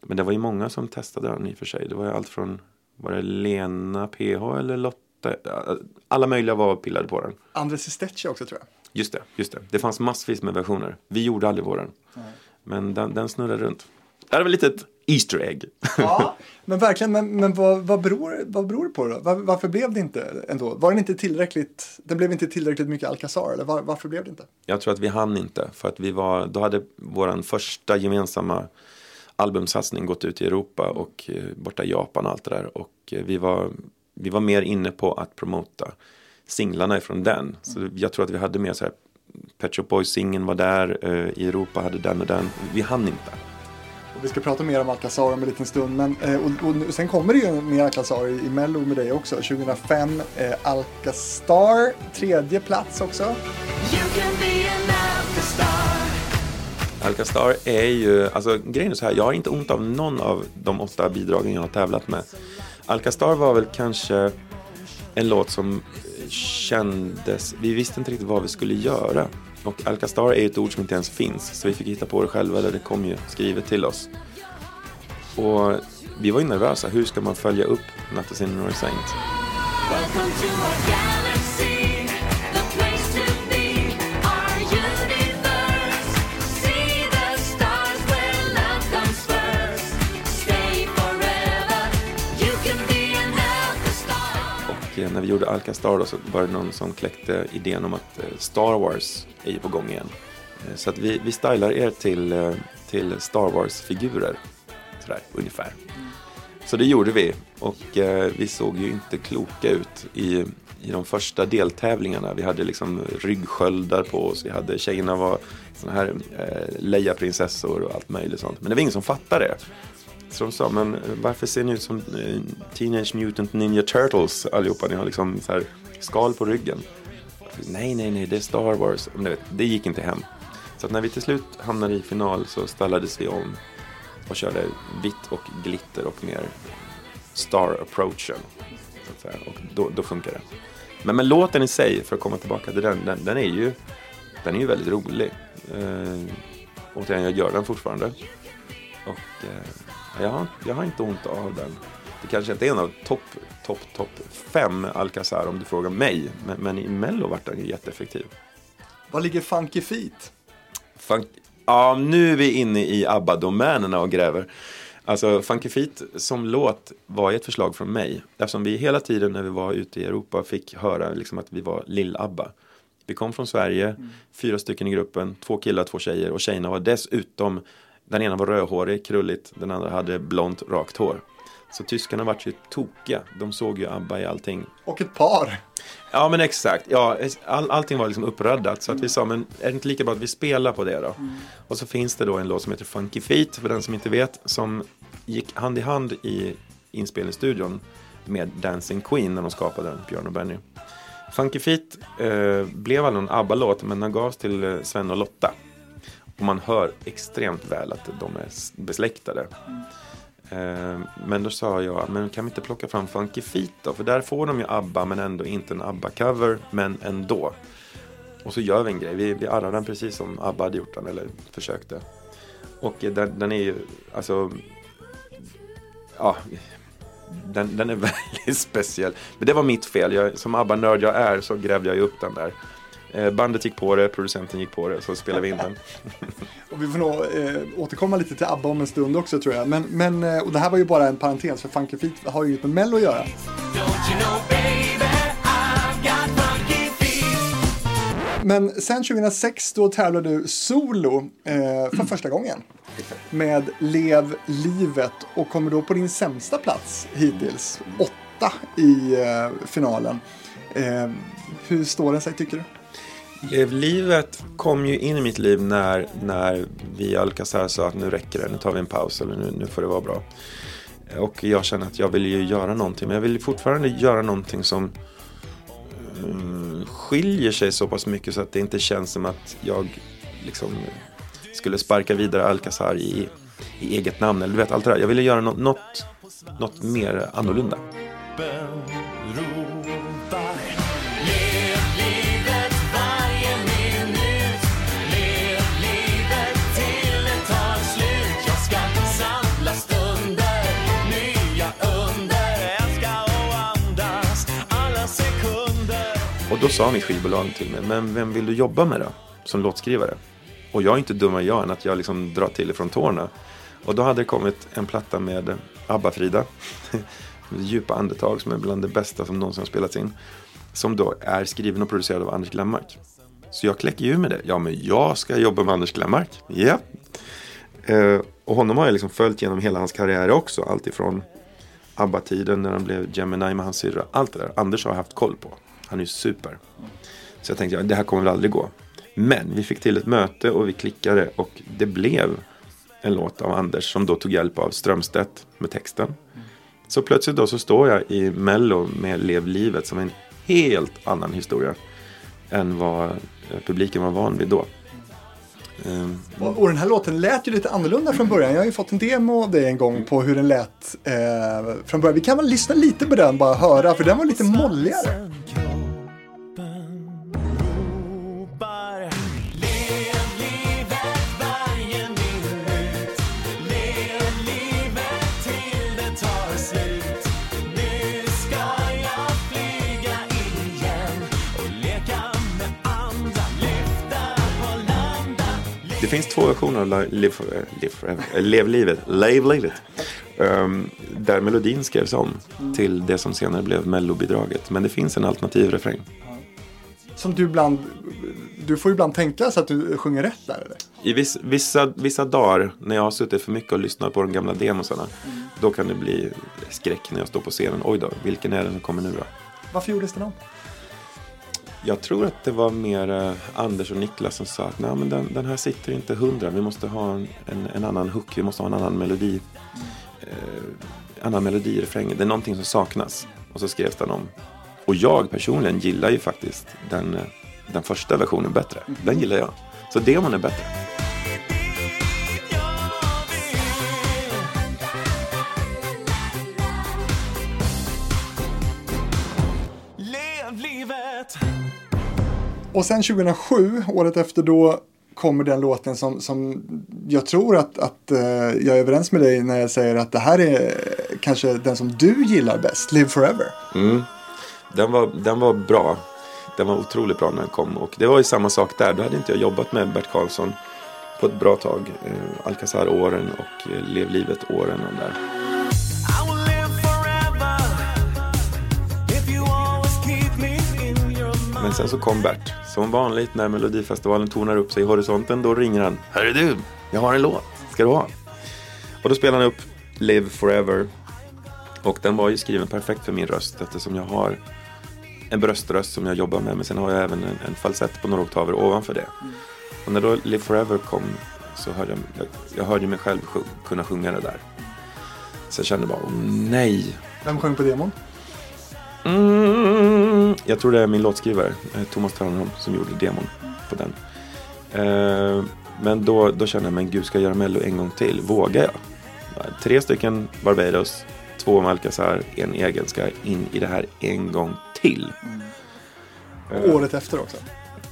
Men det var ju många som testade den i och för sig. Det var ju allt från, var det Lena PH eller Lotta? Alla möjliga var pillade på den. Andres Estetche också tror jag. Just det, just det. Det fanns massvis med versioner. Vi gjorde aldrig våren. Men den, den snurrade runt. Det här var ett litet Easter egg. Ja, men verkligen. Men, men vad, vad, beror, vad beror det på då? Var, varför blev det inte ändå? Var den inte tillräckligt? Det blev inte tillräckligt mycket Alcazar eller var, varför blev det inte? Jag tror att vi hann inte. För att vi var, då hade vår första gemensamma albumsatsning gått ut i Europa och eh, borta i Japan och allt det där. Och eh, vi var, vi var mer inne på att promota singlarna ifrån den. Så jag tror att vi hade mer så här Pet Shop Boys-singeln var där, eh, i Europa hade den och den. Vi hann inte. Och vi ska prata mer om Alcazar om en liten stund. Men, eh, och, och, nu- sen kommer det ju mer Alcazar i, i Mello med dig också. 2005, eh, Alcastar, tredje plats också. You can be an afterstar. Alcastar är ju, alltså grejen är så här, jag har inte ont av någon av de åtta bidragen jag har tävlat med. Alcastar var väl kanske en låt som kändes, vi visste inte riktigt vad vi skulle göra. Och Alcastar är ett ord som inte ens finns, så vi fick hitta på det själva, eller det kom ju skrivet till oss. Och vi var ju nervösa, hur ska man följa upp Not a Sinner or Saint? Vi gjorde Alcastar då så var det någon som kläckte idén om att eh, Star Wars är ju på gång igen. Eh, så att vi, vi stylar er till, eh, till Star Wars-figurer. Sådär, ungefär. Så det gjorde vi. Och eh, vi såg ju inte kloka ut i, i de första deltävlingarna. Vi hade liksom ryggsköldar på oss. Vi hade, tjejerna var såna här eh, Leia-prinsessor och allt möjligt sånt. Men det var ingen som fattade det. Så de sa, men varför ser ni ut som eh, Teenage Mutant Ninja Turtles allihopa? Ni har liksom så här skal på ryggen. Nej, nej, nej, det är Star Wars. Men vet, det gick inte hem. Så att när vi till slut hamnade i final så ställades vi om och körde vitt och glitter och mer star-approachen. Så att säga. Och då, då funkar det. Men, men låten i sig, för att komma tillbaka till den, den, den är ju den är ju väldigt rolig. Eh, återigen, jag gör den fortfarande. Och eh, jag, har, jag har inte ont av den. Det kanske inte är en av topp, topp, topp fem Alcazar om du frågar mig. Men, men i Mello vart den jätteeffektiv. Var ligger Funky Feet? Funk... Ja, nu är vi inne i ABBA-domänerna och gräver. Alltså, Funky Feet som låt var ett förslag från mig. Eftersom vi hela tiden när vi var ute i Europa fick höra liksom att vi var lill-ABBA. Vi kom från Sverige, fyra stycken i gruppen, två killar, två tjejer och tjejerna var dessutom, den ena var rödhårig, krulligt, den andra hade blont, rakt hår. Så tyskarna vart ju tokiga, de såg ju ABBA i allting. Och ett par. Ja men exakt, ja, all, allting var liksom uppraddat så att vi sa men är det inte lika bra att vi spelar på det då? Och så finns det då en låt som heter Funky Feet för den som inte vet som gick hand i hand i inspelningsstudion med Dancing Queen när de skapade den, Björn och Benny. Funky Feet eh, blev aldrig någon ABBA-låt men den gavs till eh, Sven och Lotta. Och man hör extremt väl att de är besläktade. Eh, Men då sa jag, men kan vi inte plocka fram Funky Feet då? För där får de ju ABBA men ändå inte en ABBA-cover, men ändå. Och så gör vi en grej, vi, vi arrar den precis som ABBA hade gjort den, eller försökte. Och eh, den, den är ju, alltså, ja, den, den är väldigt speciell. Men det var mitt fel, jag, som ABBA-nörd jag är så grävde jag ju upp den där. Eh, Bandet gick på det, producenten gick på det, så spelade vi in den. Och vi får nog eh, återkomma lite till ABBA om en stund också tror jag. Men, men eh, och det här var ju bara en parentes för Funky Feet har ju inget med Mello att göra. Men sen 2006 då tävlade du solo eh, för första gången. Med Lev livet och kommer då på din sämsta plats hittills. Åtta i eh, finalen. Eh, hur står den sig tycker du? Livet kom ju in i mitt liv när, när vi i Alcazar sa att nu räcker det, nu tar vi en paus eller nu, nu får det vara bra. Och jag känner att jag vill ju göra någonting, men jag vill fortfarande göra någonting som um, skiljer sig så pass mycket så att det inte känns som att jag liksom skulle sparka vidare Alcazar i, i eget namn. Eller du vet, allt det där. Jag ville göra no något, något mer annorlunda. Och då sa mitt skivbolag till mig, men vem vill du jobba med då? Som låtskrivare. Och jag är inte dummare jag än att jag liksom drar till ifrån tårna. Och då hade det kommit en platta med ABBA-Frida. Djupa andetag som är bland det bästa som någonsin har spelats in. Som då är skriven och producerad av Anders Glenmark. Så jag kläcker ju med det. Ja, men jag ska jobba med Anders Glenmark. Ja. Eh, och honom har jag liksom följt genom hela hans karriär också. Allt ifrån ABBA-tiden när han blev Gemini med hans syrra. Allt det där. Anders har jag haft koll på. Han är ju super. Så jag tänkte, ja, det här kommer väl aldrig gå. Men vi fick till ett möte och vi klickade och det blev en låt av Anders som då tog hjälp av Strömstedt med texten. Så plötsligt då så står jag i Mello med Lev livet som en helt annan historia än vad eh, publiken var van vid då. Mm. Och, och den här låten lät ju lite annorlunda från början. Jag har ju fått en demo av dig en gång på hur den lät eh, från början. Vi kan väl lyssna lite på den bara höra för den var lite molligare. Det finns två versioner av Li- Live, eh, Live Forever, eh, Lev livet, Live livet. Ehm, där melodin skrevs om till det som senare blev mellobidraget. Men det finns en alternativ refräng. Som du ibland, du får ibland tänka så att du sjunger rätt där eller? I viss, vissa, vissa dagar när jag har suttit för mycket och lyssnat på de gamla demosarna. Då kan det bli skräck när jag står på scenen. Oj då, vilken är det som kommer nu då? Varför gjordes den om? Jag tror att det var mer eh, Anders och Niklas som sa att Nej, men den, den här sitter inte hundra. Vi måste ha en, en, en annan hook, vi måste ha en annan melodi. Eh, annan melodi i refrängen. Det är någonting som saknas. Och så skrevs den om. Och jag personligen gillar ju faktiskt den, eh, den första versionen bättre. Den gillar jag. Så demon är bättre. Och sen 2007, året efter då, kommer den låten som, som jag tror att, att uh, jag är överens med dig när jag säger att det här är kanske den som du gillar bäst, Live Forever. Mm. Den, var, den var bra. Den var otroligt bra när den kom. Och det var ju samma sak där. Då hade inte jag jobbat med Bert Karlsson på ett bra tag. Uh, Alcazar-åren och uh, Lev livet-åren. och där. Men sen så kom Bert. Som vanligt när Melodifestivalen tornar upp sig i horisonten. Då ringer han. Hörru du, jag har en låt. Ska du ha? Och då spelar han upp Live Forever. Och den var ju skriven perfekt för min röst. Eftersom jag har en bröströst som jag jobbar med. Men sen har jag även en, en falsett på några oktaver ovanför det. Och när då Live Forever kom så hörde jag, jag, jag hörde mig själv sjung, kunna sjunga det där. Så jag kände bara, åh nej. Vem sjöng på demon? Mm, jag tror det är min låtskrivare, eh, Thomas Törnholm, som gjorde demon på den. Eh, men då, då kände jag, men gud, ska jag göra Mello en gång till? Vågar jag? Tre stycken Barbados, två med Alcazar, en egen. Ska jag in i det här en gång till? Och Året efter också.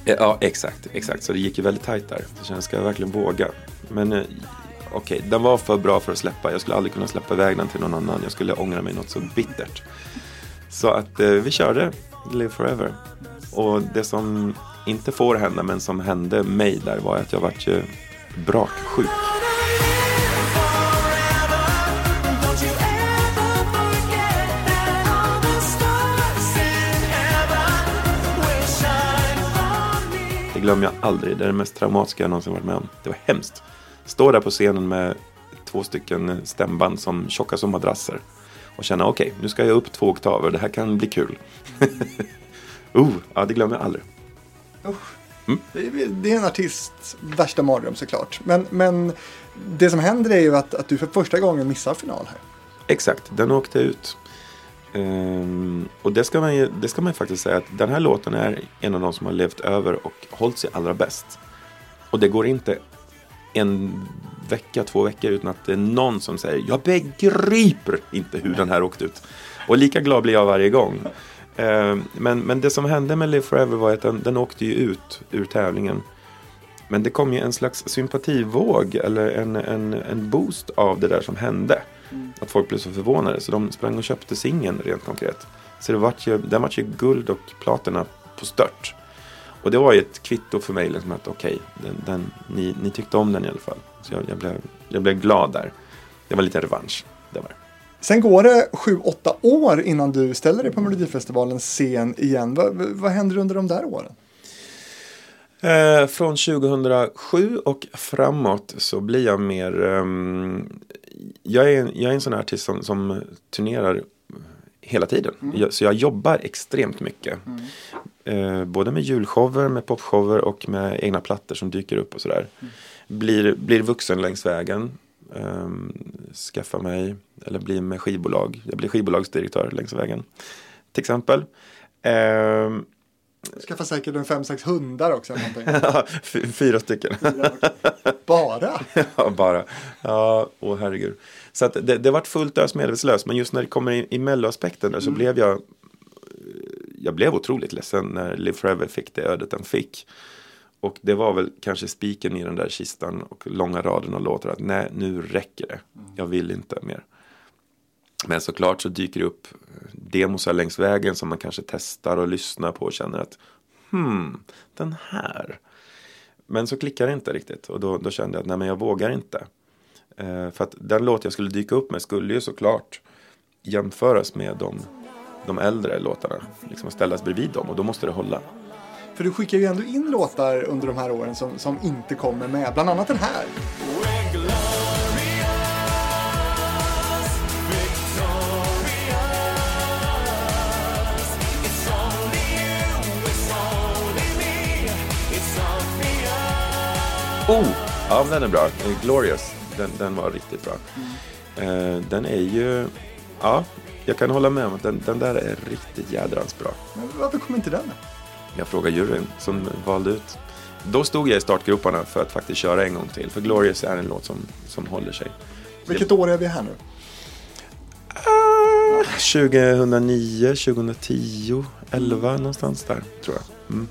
Eh, Ja, exakt, exakt. Så det gick ju väldigt tajt där. Så jag ska jag verkligen våga? Men eh, okej, den var för bra för att släppa. Jag skulle aldrig kunna släppa iväg den till någon annan. Jag skulle ångra mig något så bittert. Så att eh, vi körde Live Forever. Och det som inte får hända, men som hände mig där var att jag vart ju braksjuk. Det glömmer jag aldrig. Det är det mest traumatiska jag någonsin varit med om. Det var hemskt. Stå där på scenen med två stycken stämband som tjocka som madrasser. Och känna okej, nu ska jag upp två oktaver. Det här kan bli kul. oh, ja, det glömmer jag aldrig. Usch. Mm. Det, är, en artists värsta mardröm såklart. Men, men det som händer är ju att, att du för första gången missar final här. Exakt, den åkte ut. Ehm, och det ska, man ju, det ska man faktiskt säga att den här låten är en av de som har levt över och hållit sig allra bäst. Och det går inte en vecka, två veckor utan att det är någon som säger jag begriper inte hur den här åkte ut. Och lika glad blir jag varje gång. Ehm, men, men det som hände med Live Forever var att den, den åkte ju ut ur tävlingen. Men det kom ju en slags sympativåg eller en, en, en boost av det där som hände. Att folk blev så förvånade så de sprang och köpte singeln rent konkret. Så det vart ju, den vart ju guld och platina på stört. Och det var ju ett kvitto för mig liksom att okej, den, den, ni, ni tyckte om den i alla fall. Så jag, jag, blev, jag blev glad där. Det var lite revansch. Det var. Sen går det sju, åtta år innan du ställer dig på Melodifestivalens scen igen. Vad, vad händer under de där åren? Eh, från 2007 och framåt så blir jag mer... ehm, jag, är, en- jag är en sån här artist som, som turnerar hela tiden. Jag, så jag jobbar extremt mycket. Eh, både med julshower, med popshower och med egna plattor som dyker upp och sådär. Blir, blir vuxen längs vägen. Um, skaffar mig, eller blir med skivbolag. Jag blir skivbolagsdirektör längs vägen. Till exempel. Ehm, Skaffa säkert en fem, sex hundar också. Fyra stycken. Bara? ja, bara. Ja, åh herregud. Så att det, det vart fullt ös medvetslös. Men just när det kommer in i melloaspekten där så blev jag jag blev otroligt ledsen när Live Forever fick det ödet den fick. Och det var väl kanske spiken i den där kistan och långa raden av låtar att nej, nu räcker det. Jag vill inte mer. Men såklart så dyker det upp demosar längs vägen som man kanske testar och lyssnar på och känner att hmm, den här. Men så klickar det inte riktigt och då, då kände jag att nej men jag vågar inte. Eh, för att den låt jag skulle dyka upp med skulle ju såklart jämföras med de, de äldre låtarna. Liksom ställas bredvid dem och då måste det hålla. För du skickar ju ändå in låtar under de här åren som, som inte kommer med. Bland annat den här. Oh! Ja, den är bra. Eh, Glorious. Den, den var riktigt bra. Eh, den är ju... Ja, jag kan hålla med om att den, den där är riktigt jädrans bra. Men varför kom inte den? Jag frågar juryn som valde ut. Då stod jag i startgroparna för att faktiskt köra en gång till. För Glorious är en låt som, som håller sig. Vilket år är vi här nu? Ah, 2009, 2010, 11 någonstans där tror jag. Mm.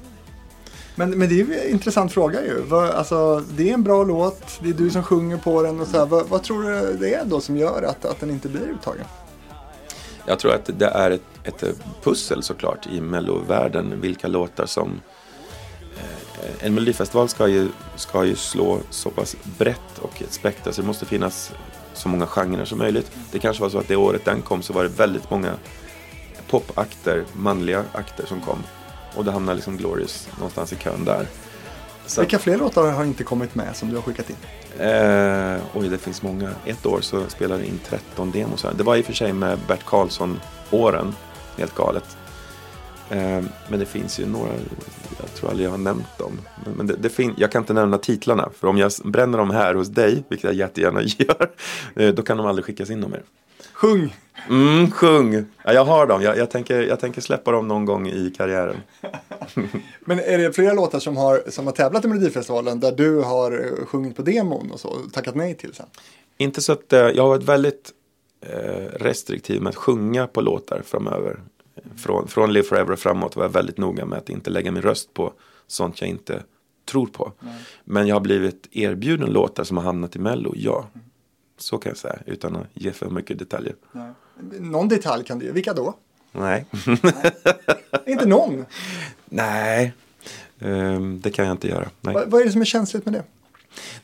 Men, men det är ju en intressant fråga ju. Vad, alltså, det är en bra låt, det är du som sjunger på den och så här, vad, vad tror du det är då som gör att, att den inte blir uttagen? Jag tror att det är ett, ett pussel såklart i mellovärlden. Vilka låtar som... Eh, en melodifestival ska ju, ska ju slå så pass brett och ett spektra så det måste finnas så många genrer som möjligt. Det kanske var så att det året den kom så var det väldigt många popakter, manliga akter som kom. Och då hamnade liksom Glorious någonstans i kön där. Så Vilka fler låtar har inte kommit med som du har skickat in? Eh, oj, det finns många. Ett år så spelade jag in 13 demos. Det var i och för sig med Bert Karlsson-åren. Helt galet. Eh, men det finns ju några, jag tror aldrig jag har nämnt dem. Men, det, det fin- jag kan inte nämna titlarna. För om jag bränner dem här hos dig, vilket jag jättegärna gör, eh, då kan de aldrig skickas in dem mer. Sjung! Mm, sjung! Ja, jag har dem. Jag, jag, tänker, jag tänker släppa dem någon gång i karriären. Men är det flera låtar som har, som har tävlat i Melodifestivalen där du har eh, sjungit på demon och så och tackat nej till sen? Inte så att eh, jag har varit väldigt eh, restriktiv med att sjunga på låtar framöver. Från, från Live Forever och framåt var jag väldigt noga med att inte lägga min röst på sånt jag inte tror på. Men jag har blivit erbjuden låtar som har hamnat i Mello, ja. Så kan jag säga, utan att ge för mycket detaljer. Någon detalj kan du ge. Vilka då? Nej. Inte någon. Nej, Ehm, det kan jag inte göra. Nej. Vad, vad är det som är känsligt med det?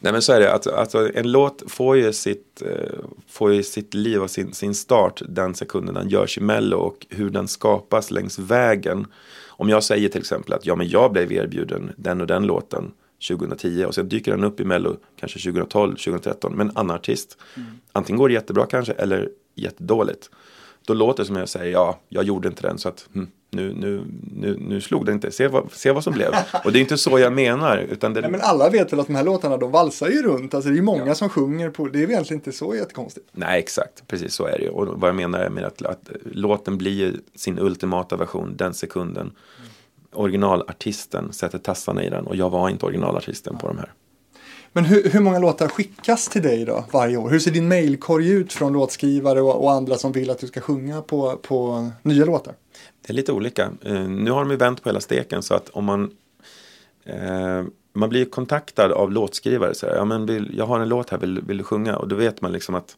Nej men så är det, att, alltså, en låt får ju sitt, eh, får ju sitt liv och sin, sin start den sekunden den görs i Mello och hur den skapas längs vägen. Om jag säger till exempel att ja, men jag blev erbjuden den och den låten 2010 och sen dyker den upp i Mello kanske 2012, 2013 med en annan artist. Antingen går det jättebra kanske eller jättedåligt. Då låter det som jag säger ja, jag gjorde inte den så att hm, nu, nu, nu, nu slog det inte, se vad, se vad som blev. Och det är inte så jag menar. Utan det, Nej, men alla vet väl att de här låtarna de valsar ju runt. Alltså det är ju många som sjunger på. Det är väl egentligen inte så jättekonstigt. Nej, exakt. Precis så är det ju. Och vad jag menar är med att, att låten blir sin ultimata version den sekunden originalartisten sätter tassarna i den. Och jag var inte originalartisten på de här. Men hur, hur många låtar skickas till dig då varje år? Hur ser din mailkorg ut från låtskrivare och, och andra som vill att du ska sjunga på, på nya låtar? Det är lite olika. Eh, nu har de ju vänt på hela steken så att om man eh, man blir kontaktad av låtskrivare. Så här, ja, men vill, jag har en låt här, vill, vill du sjunga? Och då vet man liksom att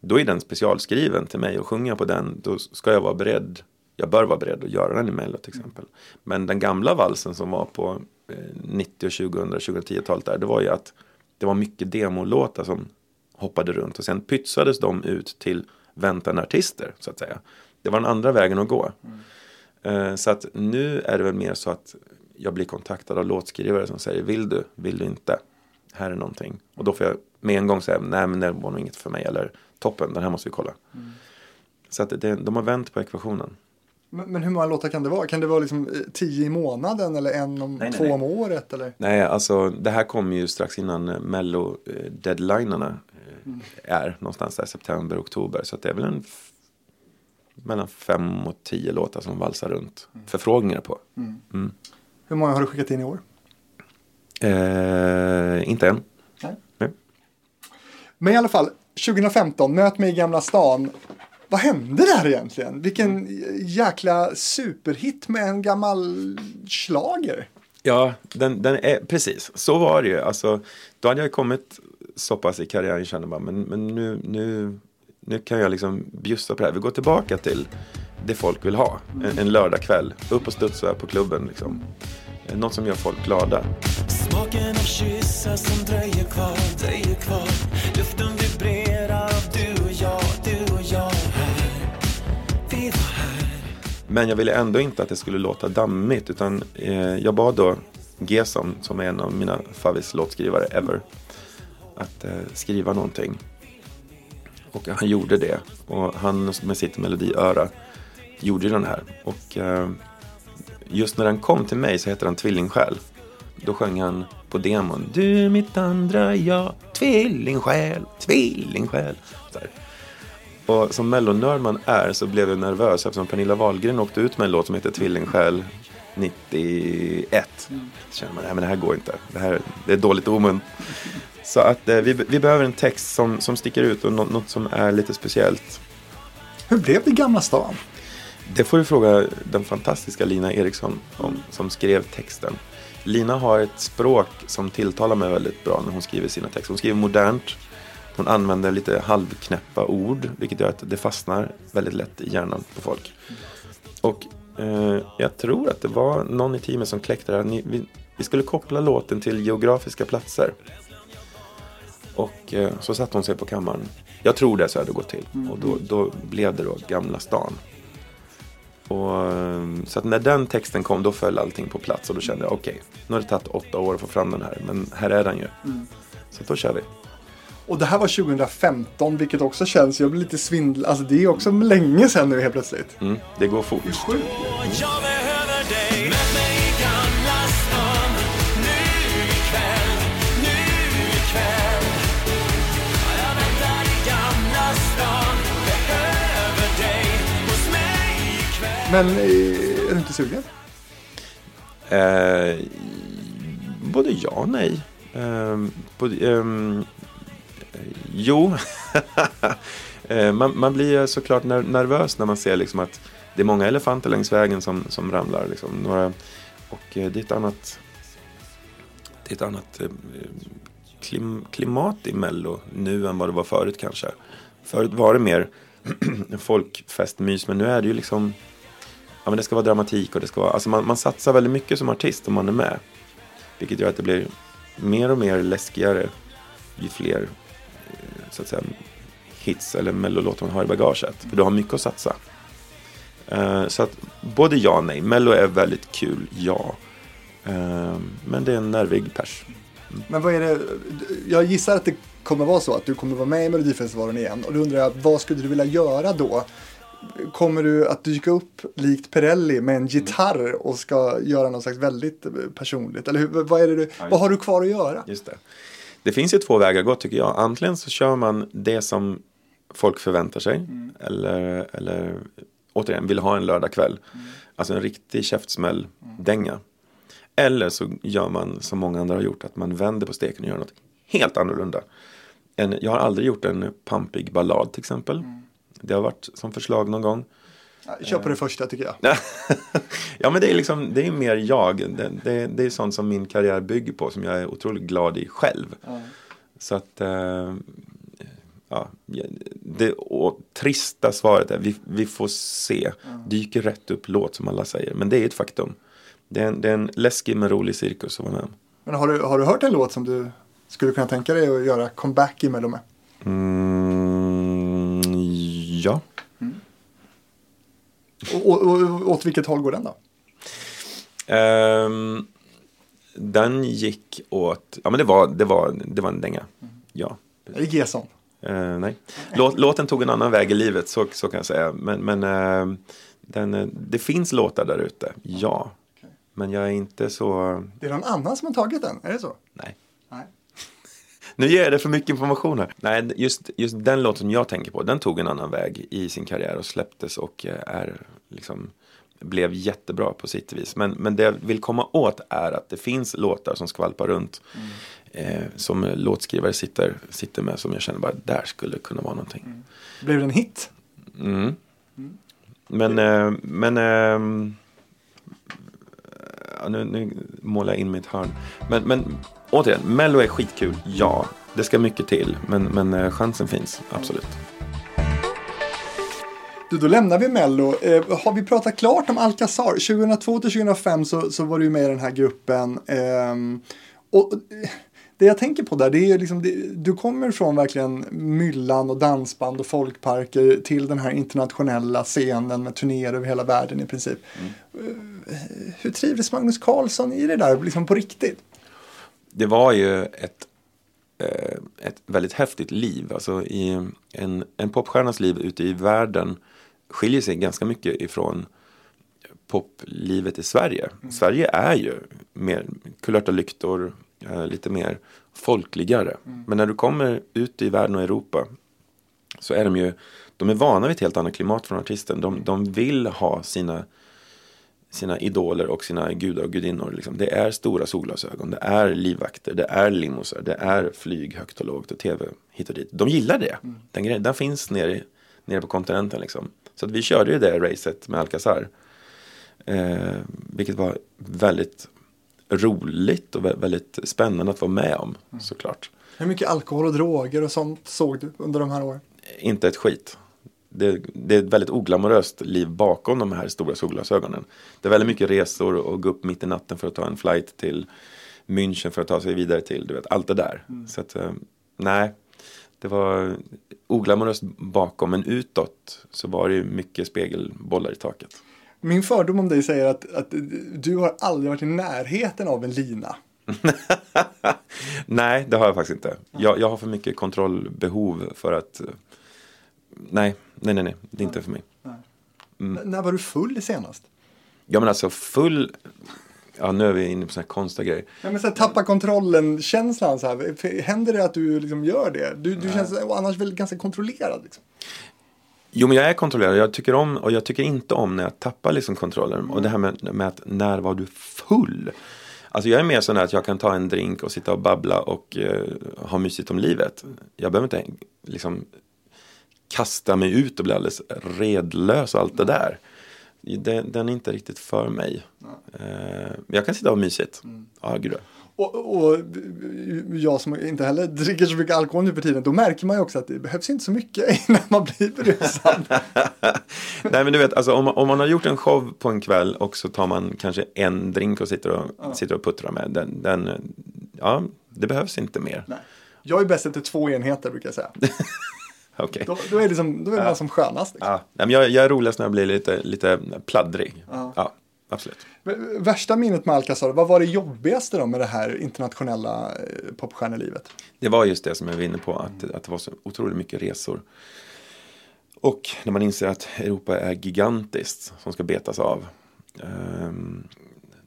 då är den specialskriven till mig och sjunger jag på den då ska jag vara beredd. Jag bör vara beredd att göra den i Mello till exempel. Men den gamla valsen som var på eh, 90 och 2000 2010-talet där det var ju att det var mycket demolåtar som hoppade runt och sen pytsades de ut till väntande artister så att säga. Det var den andra vägen att gå. Eh, Så att nu är det väl mer så att jag blir kontaktad av låtskrivare som säger vill du, vill du inte? Här är någonting. Och då får jag med en gång säga nej men det var nog inget för mig eller toppen, den här måste vi kolla. Så att det, de har vänt på ekvationen. Men, hur många låtar kan det vara? Kan det vara liksom eh, tio i månaden eller en om Nej, nej, två nej. om året? Eller? Nej, alltså det här kommer ju strax innan eh, mello eh, eh, är någonstans där september, oktober. Så det är väl en mellan fem och tio låtar som valsar runt förfrågningar på. Hur många har du skickat in i år? Eh, inte än. Nej. Men i alla fall, 2015, Möt mig i Gamla stan. Vad hände där egentligen? Vilken jäkla superhit med en gammal schlager. Ja, den, den är, precis. Så var det ju. Alltså, då hade jag kommit så pass i karriären kände bara, men, men nu, nu, nu kan jag liksom bjussa på det här. Vi går tillbaka till det folk vill ha. En, en lördagkväll. Upp och studsa på klubben liksom. Något som gör folk glada. Smaken av kyssar som dröjer kvar, dröjer kvar Men jag ville ändå inte att det skulle låta dammigt. Utan eh, jag bad då Gesam, som är en av mina favvislåtskrivare ever. Att eh, skriva någonting. Och han gjorde det. Och han med sitt melodiöra gjorde den här. Och eh, just när den kom till mig så heter den Tvillingsjäl. Då sjöng han på demon. Du är mitt andra jag, tvillingsjäl, tvillingsjäl. Så här. Och som mellonörd man är så blev jag nervös eftersom Pernilla Wahlgren åkte ut med en låt som heter Tvillingsjäl 91. Så känner man, nej men det här går inte. Det här det är dåligt omen. Så att eh, vi, vi behöver en text som, som sticker ut och något, något som är lite speciellt. Hur blev det Gamla stan? Det får du fråga den fantastiska Lina Eriksson om, som skrev texten. Lina har ett språk som tilltalar mig väldigt bra när hon skriver sina texter. Hon skriver modernt. Hon använder lite halvknäppa ord, vilket gör att det fastnar väldigt lätt i hjärnan på folk. Och eh, jag tror att det var någon i teamet som kläckte det här. Vi, vi skulle koppla låten till geografiska platser. Och eh, så satte hon sig på kammaren. Jag tror det så hade det gått till. Och då, då blev det då Gamla stan. Och, eh, så när den texten kom då föll allting på plats och då kände jag okej, nu har det tagit åtta år att få fram den här, men här är den ju. Så att då kör vi. Och det här var 2015, vilket också känns, jag blir lite svindel, alltså det är också länge sedan nu helt plötsligt. Mm, det går fort. Ikväll Men eh, är du inte sugen? Eh, både ja och nej. Eh, både, eh, Eh, jo, eh, man, man blir såklart ner- nervös när man ser liksom att det är många elefanter längs vägen som, som ramlar. Liksom. Några, och eh, det är ett annat, det är ett annat klim, klimat i Mello nu än vad det var förut kanske. Förut var det mer folkfestmys men nu är det ju liksom Ja, men det ska vara dramatik och det ska vara, alltså man, man satsar väldigt mycket som artist om man är med. Vilket gör att det blir mer och mer läskigare ju fler så att säga, hits eller mellolåtar man har i bagaget. För du har mycket att satsa. Eh, så att både ja och nej. Mello är väldigt kul, ja. Eh, men det är en nervig pers. Men vad är det, jag gissar att det kommer vara så att du kommer vara med i Melodifestivalen igen och då undrar jag, vad skulle du vilja göra då? Kommer du att dyka upp likt Perelli med en gitarr och ska göra något slags väldigt personligt? Eller hur, vad, är det du, vad har du kvar att göra? Just det. Det finns ju två vägar att gå tycker jag. Antingen så kör man det som folk förväntar sig. Eller, eller återigen vill ha en lördagkväll. Alltså en riktig käftsmäll-dänga. Eller så gör man som många andra har gjort. Att man vänder på steken och gör något helt annorlunda. En, jag har aldrig gjort en pampig ballad till exempel. Det har varit som förslag någon gång. Kör på det första tycker jag. ja men det är liksom, det är mer jag. Det, det, det är sånt som min karriär bygger på. Som jag är otroligt glad i själv. Så att, eh, ja, det och, trista svaret är vi, vi får se. Dyker rätt upp låt som alla säger. Men det är ett faktum. Det är en, det är en läskig men rolig cirkus att vara med om. Men har du, har du hört en låt som du skulle kunna tänka dig att göra comeback i Mello med? Mm, ja. Och, och, och åt vilket håll går den då? Ehm, den gick åt, ja men det var, det var, det var en dänga. Ja. I Gesson. Eh, nej. Låt, låten tog en annan väg i livet, så, så kan jag säga. Men, men eh, den, eh, det finns låtar där ute, ja. Men jag är inte så... Det är någon annan som har tagit den, är det så? Nej. Nej. Nu ger jag det för mycket information här. Nej, just, just den låten som jag tänker på, den tog en annan väg i sin karriär och släpptes och eh, är liksom blev jättebra på sitt vis. Men, men det jag vill komma åt är att det finns låtar som skvalpar runt. Eh, som låtskrivare sitter, sitter med som jag känner bara, där skulle kunna vara någonting. Blev det en hit? Mm. Men, eh, men ja, nu, nu målar jag in mitt hörn. Men, men återigen, Mello är skitkul, ja. Det ska mycket till, men, men eh, chansen finns, absolut. Du, då lämnar vi Mello. Eh, har vi pratat klart om Alcazar? 2002 till 2005 så, så var du med i den här gruppen. Ehm, och eh, det jag tänker på där, det är liksom, det, du kommer från verkligen myllan och dansband och folkparker till den här internationella scenen med turnéer över hela världen i princip. Eh, hur trivdes Magnus Carlsson i det där, liksom på riktigt? Det var ju ett, eh, ett väldigt häftigt liv. Alltså i en, en popstjärnas liv ute i världen skiljer sig ganska mycket ifrån poplivet i Sverige. Sverige är ju mer kulörta lyktor, eh, lite mer folkligare. Men när du kommer ut i världen och Europa så är de ju, de är vana vid ett helt annat klimat från artisten. De, de vill ha sina, sina idoler och sina gudar och gudinnor. Liksom. Det är stora solglasögon, det är livvakter, det är limosar, det är flyg högt och lågt och tv hit och dit. De gillar det. Den, grejen, den finns nere, i- nere på kontinenten. Liksom. Så att vi körde ju det racet med Alcazar. Eh, vilket var väldigt roligt och vä- väldigt spännande att vara med om såklart. Hur mycket alkohol och droger och sånt såg du under de här åren? Inte ett skit. Det, det är ett väldigt oglamoröst liv bakom de här stora solglasögonen. Det är väldigt mycket resor och gå upp mitt i natten för att ta en flight till München för att ta sig vidare till, du vet, allt det där. Så att, eh, nej, det var oglamoröst bakom, men utåt så var det ju mycket spegelbollar i taket. Min fördom om dig säger att, att du har aldrig varit i närheten av en lina. nej, det har jag faktiskt inte. Jag, jag har för mycket kontrollbehov för att, eh, nej, nej, nej, nej, det är inte för mig. N- När var du full senast? Ja men alltså full, ja nu är vi inne på sådana här konstiga grejer. Ja, men så här, tappa kontrollen-känslan. Så här. Händer det att du liksom gör det? Du, du känns annars väl ganska kontrollerad. Liksom. Jo men jag är kontrollerad, jag tycker om och jag tycker inte om när jag tappar liksom kontrollen. Och det här med, med att när var du full? Alltså jag är mer sån att jag kan ta en drink och sitta och babbla och eh, ha mysigt om livet. Jag behöver inte liksom kasta mig ut och bli alldeles redlös och allt det där. Det, den är inte riktigt för mig. Eh, men jag kan sitta och ha mysigt. Ja, gud ja. Och, och jag som inte heller dricker så mycket alkohol nu för tiden, då märker man ju också att det behövs inte så mycket innan man blir berusad. Nej men du vet, alltså, om, man, om man har gjort en show på en kväll och så tar man kanske en drink och sitter och, sitter och puttrar med. Den, den, ja, det behövs inte mer. Nej. Jag är bäst efter två enheter brukar jag säga. Okej. Då, då är, det som, då är man som skönast. Liksom. Men jag, jag är roligast när jag blir lite, lite pladdrig. Ja. Ja, absolut. Värsta minnet med Alcazar, vad var det jobbigaste då med det här internationella eh, popstjärnelivet? Det var just det som jag var inne på, att, att det var så otroligt mycket resor. Och när man inser att Europa är gigantiskt som ska betas av.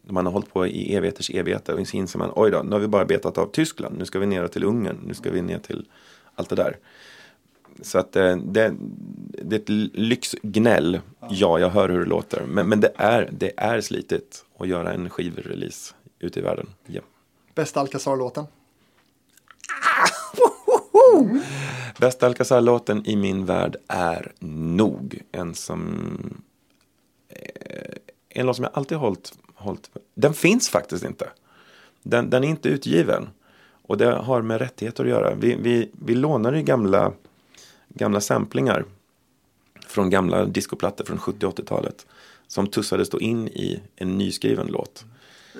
När man har hållit på i evigheters evigheter och inser man, oj då, nu har vi bara betat av Tyskland, nu ska vi ner till Ungern, nu ska vi ner till allt det där. Så att eh, det, det är ett lyxgnäll, ja jag hör hur det låter, men, men det, är, det är slitigt att göra en skivrelease ute i världen. Ja. Bästa Alcazar-låten? Bästa Alcazar-låten i min värld är nog en som... eh, En låt som jag alltid hållit, hållit... Den finns faktiskt inte. Den, den är inte utgiven. Och det har med rättigheter att göra. Vi, vi, vi lånar ju gamla, gamla samplingar från gamla discoplattor från 70-80-talet. Som tussades då in i en nyskriven låt.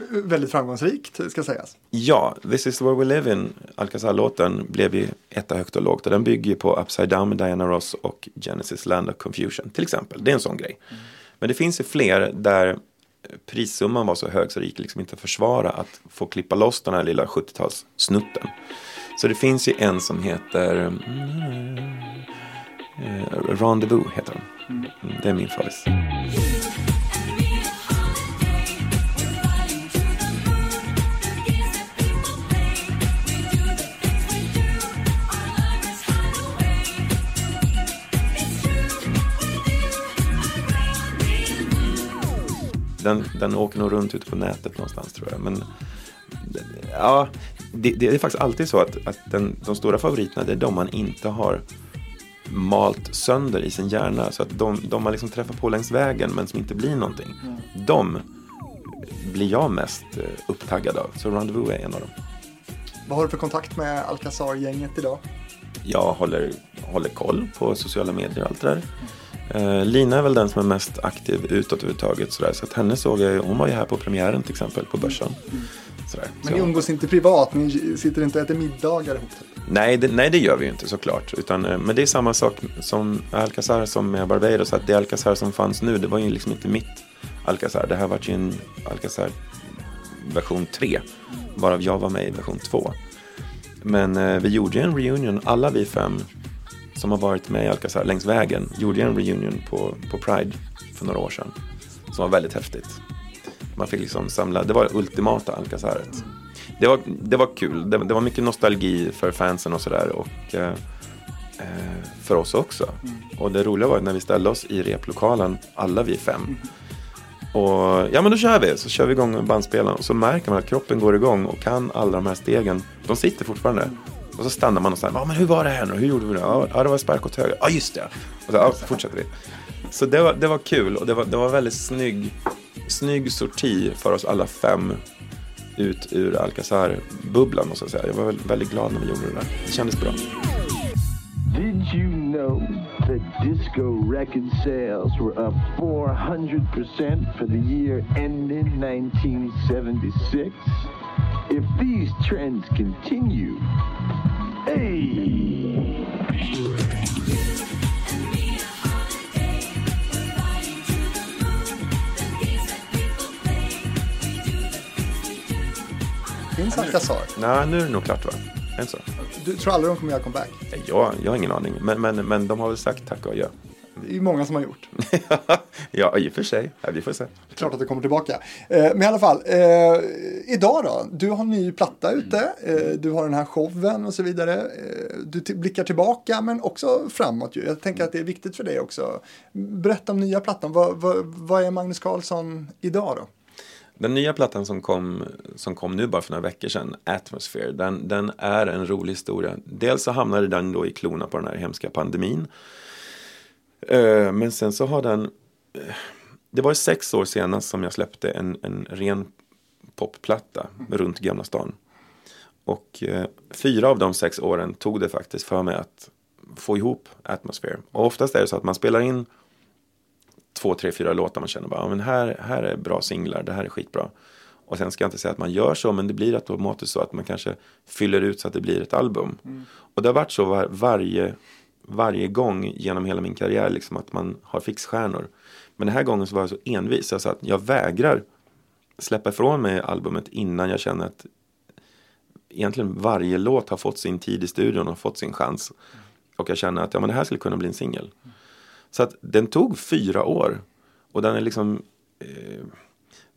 Väldigt framgångsrikt ska sägas. Ja, This is where we live in, Alcazar-låten, blev ju etta högt och lågt. Och den bygger ju på Upside Down med Diana Ross och Genesis Land of Confusion till exempel. Det är en sån grej. Men det finns ju fler där prissumman var så hög så det gick liksom inte att försvara att få klippa loss den här lilla 70-talssnutten. Så det finns ju en som heter mm, eh, Rendezvous heter den. Mm, Det är min favorit. Den, den åker nog runt ute på nätet någonstans tror jag. Men ja, det, det är faktiskt alltid så att, att den, de stora favoriterna det är de man inte har malt sönder i sin hjärna. Så att de, de man liksom träffar på längs vägen men som inte blir någonting. De blir jag mest eh, upptaggad av. Så Rendezvous är en av dem. Vad har du för kontakt med Alcazar-gänget idag? Jag håller, håller koll på sociala medier och allt det där. Eh, Lina är väl den som är mest aktiv utåt överhuvudtaget. Sådär. Så att henne såg jag ju, hon var ju här på premiären till exempel på börsen. Sådär. Men ni umgås inte privat, ni sitter inte och äter middagar ihop? Typ. Nej det, nej, det gör vi ju inte såklart. Utan, eh, men det är samma sak som Alcazar som med Barbados. Att det Alcazar som fanns nu, det var ju liksom inte mitt Alcazar. Det här var ju en Alcazar version 3. Varav jag var med i version 2. Men eh, vi gjorde ju en reunion, alla vi fem som har varit med i Alcazar längs vägen, gjorde ju en reunion på, på Pride för några år sedan. Som var väldigt häftigt. Man fick liksom samla, det var det ultimata Alcazaret. Det var, det var kul, det, det var mycket nostalgi för fansen och sådär. Och eh, eh, för oss också. Och det roliga var att när vi ställde oss i replokalen, alla vi fem. Och ja men då kör vi, så kör vi igång bandspelaren och så märker man att kroppen går igång och kan alla de här stegen. De sitter fortfarande. Och så stannar man och säger, ja men hur var det här nu, hur gjorde vi det? Ja det var spark åt höger, ja just det. Och så ja, fortsätter vi. Så det var, det var kul och det var, det var väldigt snygg, snygg sorti för oss alla fem. ut ur Alcazar-bubblan måste jag säga. Jag var väldigt glad när vi gjorde det där. Det kändes bra. Did you know that disco record sales were up 400% for the year ending 1976? If these trends continue, hey! Finns Alcazar? Nej, nu är det nog klart va? Är så? Du tror aldrig de kommer göra comeback? Jag, jag har ingen aning. Men, men, men de har väl sagt tack och adjö. Det är ju många som har gjort. ja, i och för sig. Ja, vi får se. Klart att det kommer tillbaka. Eh, men i alla fall, eh, idag då? Du har en ny platta ute, eh, du har den här showen och så vidare. Eh, du blickar tillbaka men också framåt ju. Jag tänker att det är viktigt för dig också. Berätta om nya plattan. Vad, vad, vad är Magnus Carlsson idag då? Den nya plattan som kom, som kom nu bara för några veckor sedan, Atmosphere, den, den är en rolig historia. Dels så hamnade den då i klorna på den här hemska pandemin. Eh, men sen så har den, eh, det var sex år senast som jag släppte en, en ren popplatta runt Gamla stan. Och eh, fyra av de sex åren tog det faktiskt för mig att få ihop Atmosphere. Och oftast är det så att man spelar in två, tre, fyra låtar man känner bara, ja, men här, här är bra singlar, det här är skitbra. Och sen ska jag inte säga att man gör så, men det blir automatiskt så att man kanske fyller ut så att det blir ett album. Och det har varit så var, varje, varje gång genom hela min karriär, liksom, att man har fixstjärnor. Men den här gången så var jag så envis, sa att jag vägrar släppa ifrån mig albumet innan jag känner att egentligen varje låt har fått sin tid i studion och fått sin chans. Och jag känner att ja, men det här skulle kunna bli en singel. Så att den tog fyra år. Och den är liksom eh,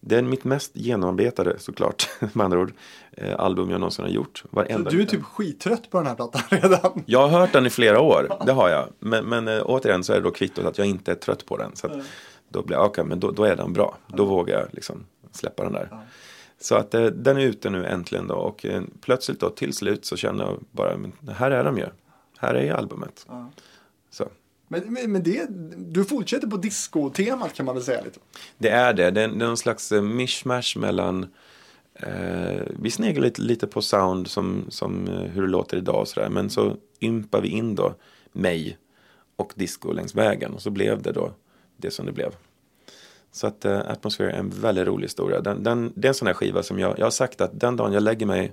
Det är mitt mest genomarbetade såklart med andra ord eh, album jag någonsin har gjort. Så Varenda du är typ skittrött på den här plattan redan. Jag har hört den i flera år, det har jag. Men, men eh, återigen så är det då kvittot att jag inte är trött på den. Så att, då blir jag, okej, men då, då är den bra. Då vågar jag liksom släppa den där. Så att eh, den är ute nu äntligen då och eh, plötsligt då till slut så känner jag bara, men här är de ju. Här är ju albumet. Så. Men, men, men det, du fortsätter på disco-temat kan man väl säga lite. Det är det. Det är, någon slags eh, mishmash mellan eh, Vi sneglar lite, lite på sound som, som eh, hur det låter idag och sådär. Men så ympar vi in då mig och disco längs vägen. Och så blev det då det som det blev. Så att eh, Atmosphere är en väldigt rolig historia. Den, den, det är en sån här skiva som jag, jag har sagt att den dagen jag lägger mig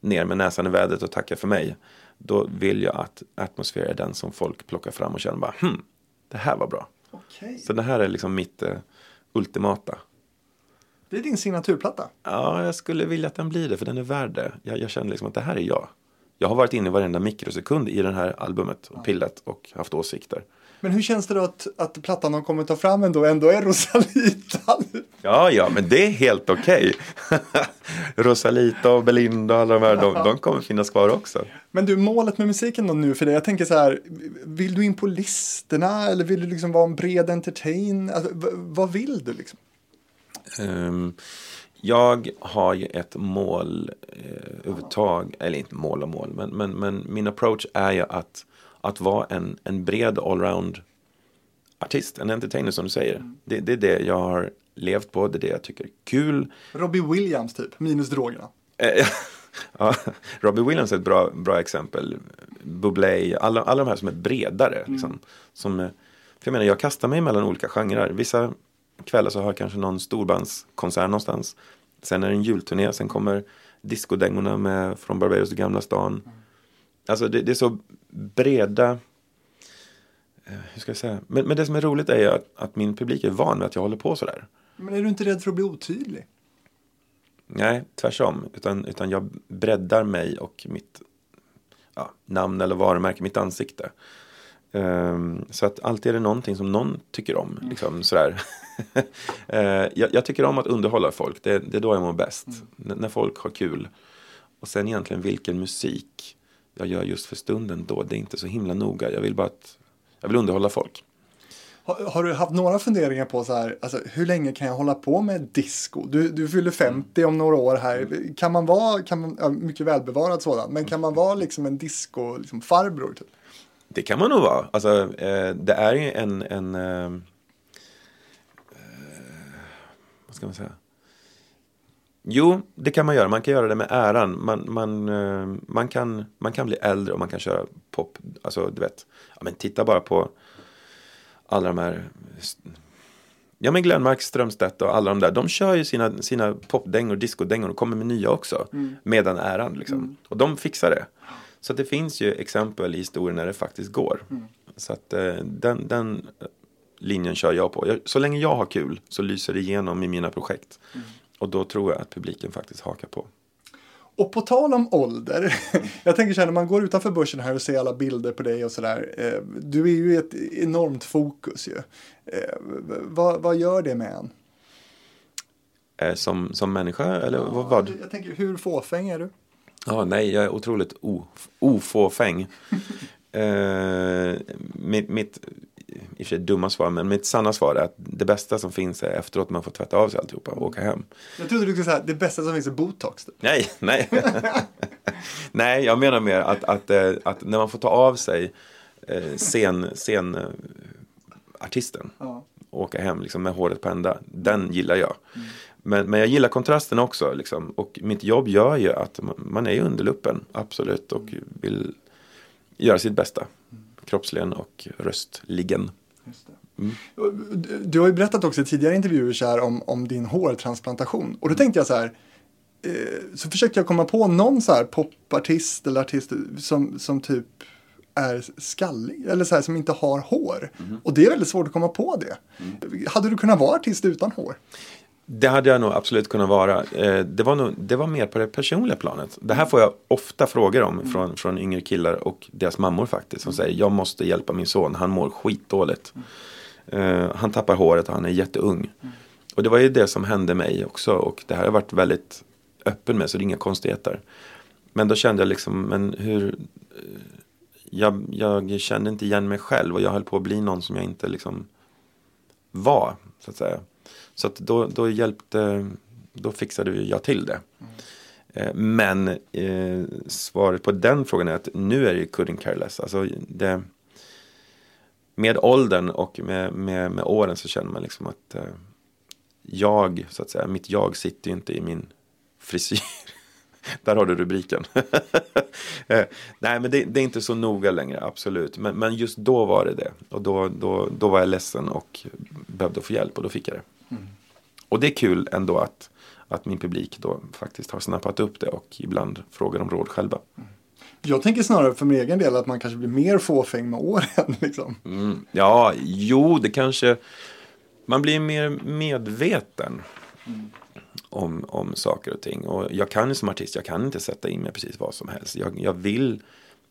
ner med näsan i vädret och tackar för mig. Då vill jag att Atmosphere är den som folk plockar fram och känner bara hmm, det här var bra. Okej. Så det här är liksom mitt eh, ultimata. Det är din signaturplatta. Ja, jag skulle vilja att den blir det, för den är värd det. Jag, jag känner liksom att det här är jag. Jag har varit inne i varenda mikrosekund i det här albumet och pillat och haft åsikter. Men hur känns det då att, att plattan de kommer ta fram ändå, ändå är Rosalita? Ja, ja, men det är helt okej. Rosalita och Belinda och alla de här, de, de kommer finnas kvar också. Men du, målet med musiken då nu för dig? Jag tänker så här, vill du in på listorna eller vill du liksom vara en bred entertain? Alltså, vad vill du liksom? Ehm, jag har ju ett mål eh, överhuvudtaget, eller inte mål och mål, men, men, men min approach är ju att, att vara en, en bred allround artist, en entertainer som du säger. Det, det är det jag har levt på, det är det jag tycker är kul. Robbie Williams typ, minus drogerna. Eh, ja, Robbie Williams är ett bra, bra exempel. Bublé, alla, alla de här som är bredare. Liksom, som, för jag menar, jag kastar mig mellan olika genrer. Vissa kvällar så har jag kanske någon storbandskonsert någonstans. Sen är det en julturné, sen kommer discodängorna med Från Barbados till Gamla stan. Alltså det, det är så breda eh, hur ska jag säga? Men, men det som är roligt är att, att min publik är van med att jag håller på sådär. Men är du inte rädd för att bli otydlig? Nej, tvärtom. Utan, utan jag breddar mig och mitt ja, namn eller varumärke, mitt ansikte. Ehm, så att alltid är det någonting som någon tycker om. Liksom, sådär. Eh, jag, jag tycker om att underhålla folk. Det, det är då jag mår bäst. N- när folk har kul. Och sen egentligen vilken musik jag gör just för stunden då. Det är inte så himla noga. Jag vill bara att jag vill underhålla folk. Har, har du haft några funderingar på så här, alltså, hur länge kan jag hålla på med disco? Du, du fyller 50 om några år här. Kan man vara, kan man, ja, mycket välbevarad sådan, men kan man vara liksom en disco liksom farbror? Typ? Det kan man nog vara. Alltså, eh, det är ju en, en eh, eh, vad ska man säga? Jo, det kan man göra. Man kan göra det med äran. Man, man, eh, man, kan, man kan bli äldre och man kan köra pop. Alltså, du vet. Ja, men titta bara på alla de här. Ja, men Glenmark, Strömstedt och alla de där. De kör ju sina, sina popdängor, discodängor och kommer med nya också. Med den äran liksom. Och de fixar det. Så det finns ju exempel i historien när det faktiskt går. Så att eh, den, den linjen kör jag på. Så länge jag har kul så lyser det igenom i mina projekt. Och då tror jag att publiken faktiskt hakar på. Och på tal om ålder, jag tänker så här när man går utanför börsen här och ser alla bilder på dig och sådär. Eh, du är ju ett enormt fokus ju. Eh, vad, vad gör det med en? Eh, som, som människa eller vad? vad? Jag tänker, hur fåfäng är du? Ja, nej, jag är otroligt o, ofåfäng. eh, mitt, mitt, i och för sig dumma svar, men mitt sanna svar är att det bästa som finns är efteråt man får tvätta av sig alltihopa och åka hem. Jag trodde du skulle säga det bästa som finns är botox. Typ. Nej, nej. nej, jag menar mer att, att, eh, att när man får ta av sig eh, scen, scen artisten Ja. och åka hem liksom, med håret på ända. Den gillar jag. Men, men jag gillar kontrasten också. Liksom. Och mitt jobb gör ju att man, man är under luppen, absolut. Och vill göra sitt bästa. Kroppsligen och röstligen. Du- Du har ju berättat också i tidigare intervjuer så här om, om din hårtransplantation. Och då tänkte jag så här, eh, så försökte jag komma på någon så här popartist eller artist som, som typ är skallig eller så här som inte har hår. Och det är väldigt svårt att komma på det. Hade du kunnat vara artist utan hår? Det hade jag nog absolut kunnat vara. Eh, det, var nog, det var mer på det personliga planet. Det här får jag ofta frågor om från, från yngre killar och deras mammor faktiskt. Som säger jag måste hjälpa min son, han mår skitdåligt. Eh, han tappar håret och han är jätteung. Och det var ju det som hände mig också. Och det här har jag varit väldigt öppen med så det är inga konstigheter. Men då kände jag liksom, men hur... eh, Jag, jag kände inte igen mig själv och jag höll på att bli någon som jag inte liksom var. Så att säga. Så att då, då hjälpte, då fixade jag till det. Eh, Men eh, svaret på den frågan är att nu är det ju couldn't care less. Alltså det, med åldern och med, med, med åren så känner man liksom att eh, jag, så att säga, mitt jag sitter ju inte i min frisyr. Där har du rubriken. Eh, Nej, men det, det är inte så noga längre, absolut. Men, men just då var det det. Och då, då, då var jag ledsen och behövde få hjälp och då fick jag det. Och det är kul ändå att, att min publik då faktiskt har snappat upp det och ibland frågar om råd själva. Jag tänker snarare för min egen del att man kanske blir mer fåfäng med åren. Liksom. Mm, ja, jo, det kanske... Man blir mer medveten om, om saker och ting. Och jag kan som artist, jag kan inte sätta in mig precis vad som helst. Jag, jag, vill,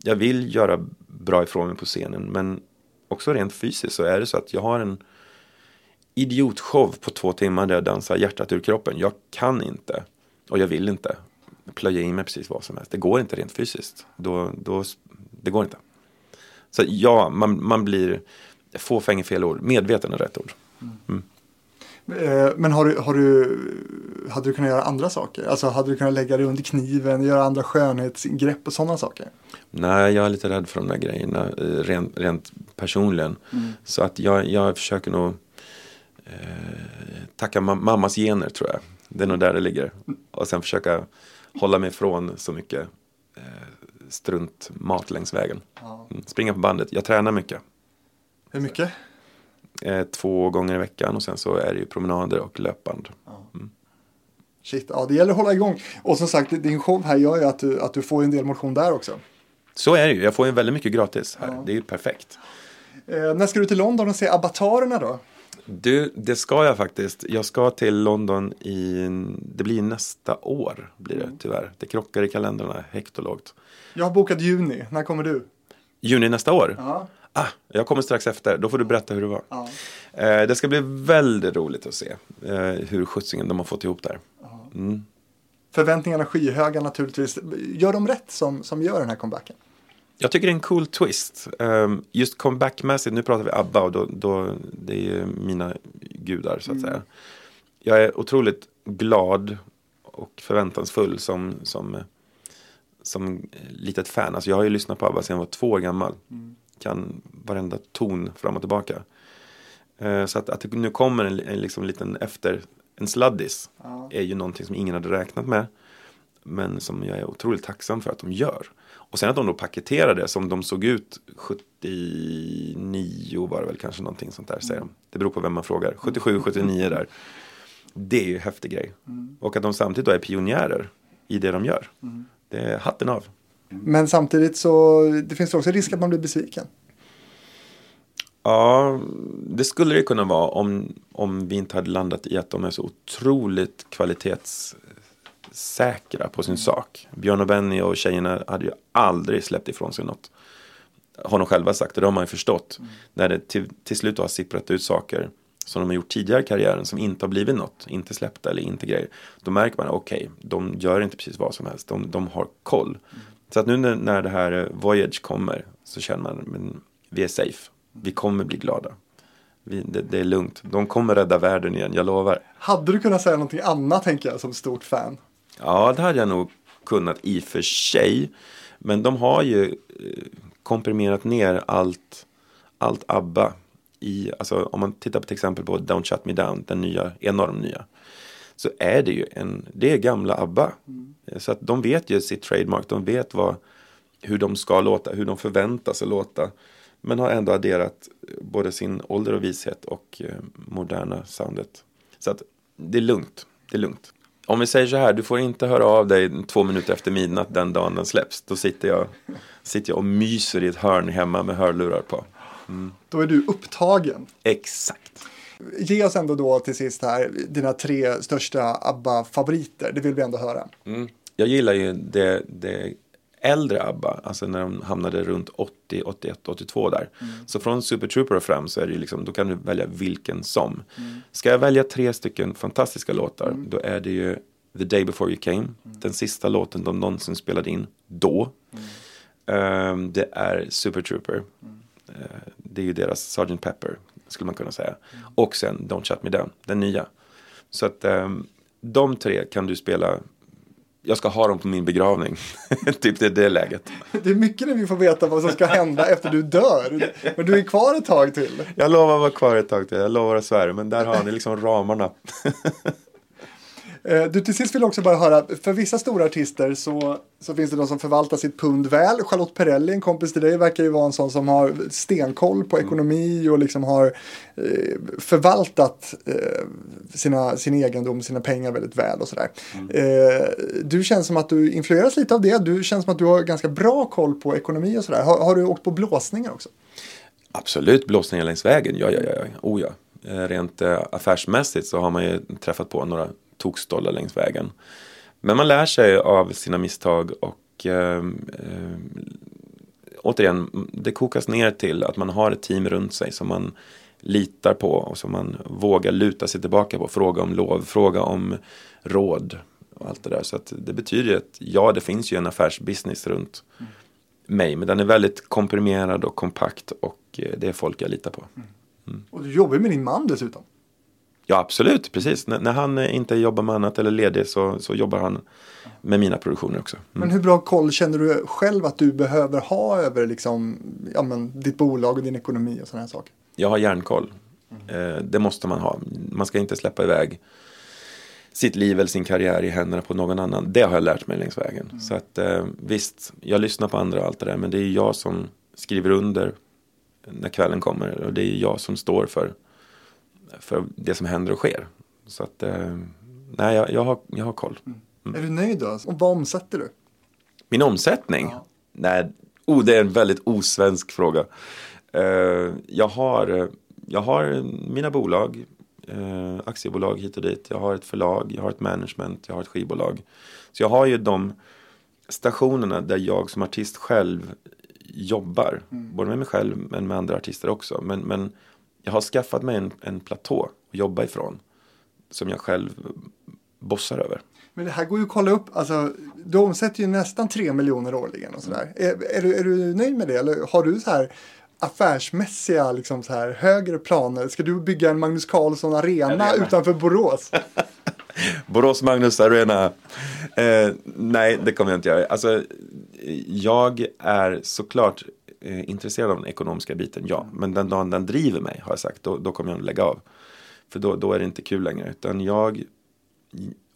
jag vill göra bra ifrån mig på scenen. Men också rent fysiskt så är det så att jag har en idiotshow på två timmar där jag dansar hjärtat ur kroppen. Jag kan inte, och jag vill inte, plöja in mig precis vad som helst. Det går inte rent fysiskt. Då, då, det går inte. Så ja, man, man blir fåfäng fel ord. Medveten är rätt ord. Eh, Men har du, har du, hade du kunnat göra andra saker? Alltså hade du kunnat lägga dig under kniven, göra andra skönhetsingrepp och sådana saker? Nej, jag är lite rädd för de där grejerna eh, rent, rent personligen. Så att jag, jag försöker nog eh, tacka ma- mammas gener tror jag. Det är nog där det ligger. Och sen försöka hålla mig ifrån så mycket eh, struntmat längs vägen. Mm, springa på bandet. Jag tränar mycket. Hur mycket? Eh, två gånger i veckan och sen så är det ju promenader och löpband. Shit, ja det gäller att hålla igång. Och som sagt, din show här gör ju att du, att du får en del motion där också. Så är det ju. Jag får ju väldigt mycket gratis här. Ja. Det är ju perfekt. Eh, när ska du till London och se Avatarerna då? Du, det ska jag faktiskt. Jag ska till London i, det blir nästa år, blir det tyvärr. Det krockar i kalendrarna högt och lågt. Jag har bokat juni, när kommer du? Juni nästa år? Ja. Ah, jag kommer strax efter, då får du berätta hur det var. Ja. Eh, det ska bli väldigt roligt att se eh, hur skjutsingen de har fått ihop där. Mm. Förväntningarna skyhöga naturligtvis. Gör de rätt som, som gör den här comebacken? Jag tycker det är en cool twist. Um, just comebackmässigt, nu pratar vi ABBA och då, då, det är ju mina gudar så att säga. Jag är otroligt glad och förväntansfull som, som, som litet fan. Alltså jag har ju lyssnat på ABBA sedan jag var två år gammal. Kan varenda ton fram och tillbaka. Eh, så att, att det nu kommer en, en liksom liten efter, En sladdis är ju någonting som ingen hade räknat med. Men som jag är otroligt tacksam för att de gör. Och sen att de då paketerar det som de såg ut 79 var det väl kanske någonting sånt där säger de. Det beror på vem man frågar. 77, 79 där. Det är ju en häftig grej. Och att de samtidigt då är pionjärer i det de gör. Det är hatten av. Men samtidigt så det finns också risk att man blir besviken. Ja, det skulle det kunna vara om, om vi inte hade landat i att de är så otroligt kvalitetssäkra på sin sak. Björn och Benny och tjejerna hade ju aldrig släppt ifrån sig något. Har de själva sagt och det har man ju förstått. När det till, till slut har sipprat ut saker som de har gjort tidigare i karriären som inte har blivit något, inte släppta eller inte grejer. Då märker man, okej, de gör inte precis vad som helst, de, de har koll. Så att nu när, när det här eh, Voyage kommer så känner man, men vi är safe. Vi kommer bli glada. Vi, det, det är lugnt. De kommer rädda världen igen, jag lovar. Hade du kunnat säga någonting annat tänker jag som stort fan? Ja, det hade jag nog kunnat i och för sig. Men de har ju eh, komprimerat ner allt, allt ABBA. I, alltså, om man tittar på till exempel på Don't Shut Me Down, den nya, en av de nya. Så är det ju en, det är gamla ABBA. Så att de vet ju sitt trademark, de vet vad, hur de ska låta, hur de förväntas att låta. Men har ändå adderat eh, både sin ålder och vishet och eh, moderna soundet. Så att det är lugnt, det är lugnt. Om vi säger så här, du får inte höra av dig två minuter efter midnatt den dagen den släpps. Då sitter jag, sitter jag och myser i ett hörn hemma med hörlurar på. Då är du upptagen. Exakt. Ge oss ändå då till sist här dina tre största ABBA-favoriter. Det vill vi ändå höra. Jag gillar ju det, det äldre ABBA, alltså när de hamnade runt 80, 81, 82 där. Så från Super Trooper och fram så är det liksom, då kan du välja vilken som. Ska jag välja tre stycken fantastiska låtar, då är det ju The Day Before You Came, den sista låten de någonsin spelade in då. Ehm, det är Super Trooper. Eh, det är ju deras Sgt. Pepper, skulle man kunna säga. Och sen Don't Shut Me Down, den nya. Så att ehm, de tre kan du spela jag ska ha dem på min begravning. typ det är det läget. Det är mycket när vi får veta vad som ska hända efter du dör. Men du är kvar ett tag till. Jag lovar att vara kvar ett tag till. Jag lovar och svär. Men där har ni liksom ramarna. Eh, Du till sist vill jag också bara höra, för vissa stora artister så, så finns det de som förvaltar sitt pund väl. Charlotte Perrelli, en kompis till dig, verkar ju vara en sån som har stenkoll på ekonomi och liksom har eh, förvaltat eh, sina, sin egendom, sina pengar väldigt väl och sådär. Eh, du känns som att du influeras lite av det. Du känns som att du har ganska bra koll på ekonomi och sådär. Har, har du åkt på blåsningar också? Absolut blåsningar längs vägen. Ja, ja, ja. ja. Oh, ja. Eh, Rent eh, affärsmässigt så har man ju träffat på några tokstollar längs vägen. Men man lär sig av sina misstag och eh, eh, återigen, det kokas ner till att man har ett team runt sig som man litar på och som man vågar luta sig tillbaka på. Fråga om lov, fråga om råd och allt det där. Så att det betyder ju att ja, det finns ju en affärsbusiness runt mig, men den är väldigt komprimerad och kompakt och eh, det är folk jag litar på. Och du jobbar ju med din man dessutom. Ja, absolut, precis. N- när han inte jobbar med annat eller ledig så, så jobbar han med mina produktioner också. Mm. Men hur bra koll känner du själv att du behöver ha över liksom, ja, men, ditt bolag och din ekonomi och sådana här saker? Jag har järnkoll. Eh, det måste man ha. Man ska inte släppa iväg sitt liv eller sin karriär i händerna på någon annan. Det har jag lärt mig längs vägen. Så att eh, visst, jag lyssnar på andra och allt det där. Men det är jag som skriver under när kvällen kommer. Och det är jag som står för, för det som händer och sker. Så att, eh, nej, jag, jag, har, jag har koll. Är du nöjd då? Och vad omsätter du? Min omsättning? Nej, oh, det är en väldigt osvensk fråga. Eh, jag, har, eh, jag har mina bolag, eh, aktiebolag hit och dit. Jag har ett förlag, jag har ett management, jag har ett skivbolag. Så jag har ju de stationerna där jag som artist själv jobbar. Både med mig själv men med andra artister också. Men, men jag har skaffat mig en, en platå att jobba ifrån. Som jag själv bossar över. Men det här går ju att kolla upp. Alltså, du omsätter ju nästan 3 miljoner årligen och sådär. Är, är, du, är du nöjd med det? Eller har du så här affärsmässiga liksom så här, högre planer? Ska du bygga en Magnus Carlsson arena, Arena. utanför Borås? Borås Magnus Arena. Eh, nej, det kommer jag inte göra. Alltså, jag är såklart eh, intresserad av den ekonomiska biten, ja. Men den dagen den driver mig, har jag sagt, då, då kommer jag att lägga av. För då, då är det inte kul längre. Utan jag,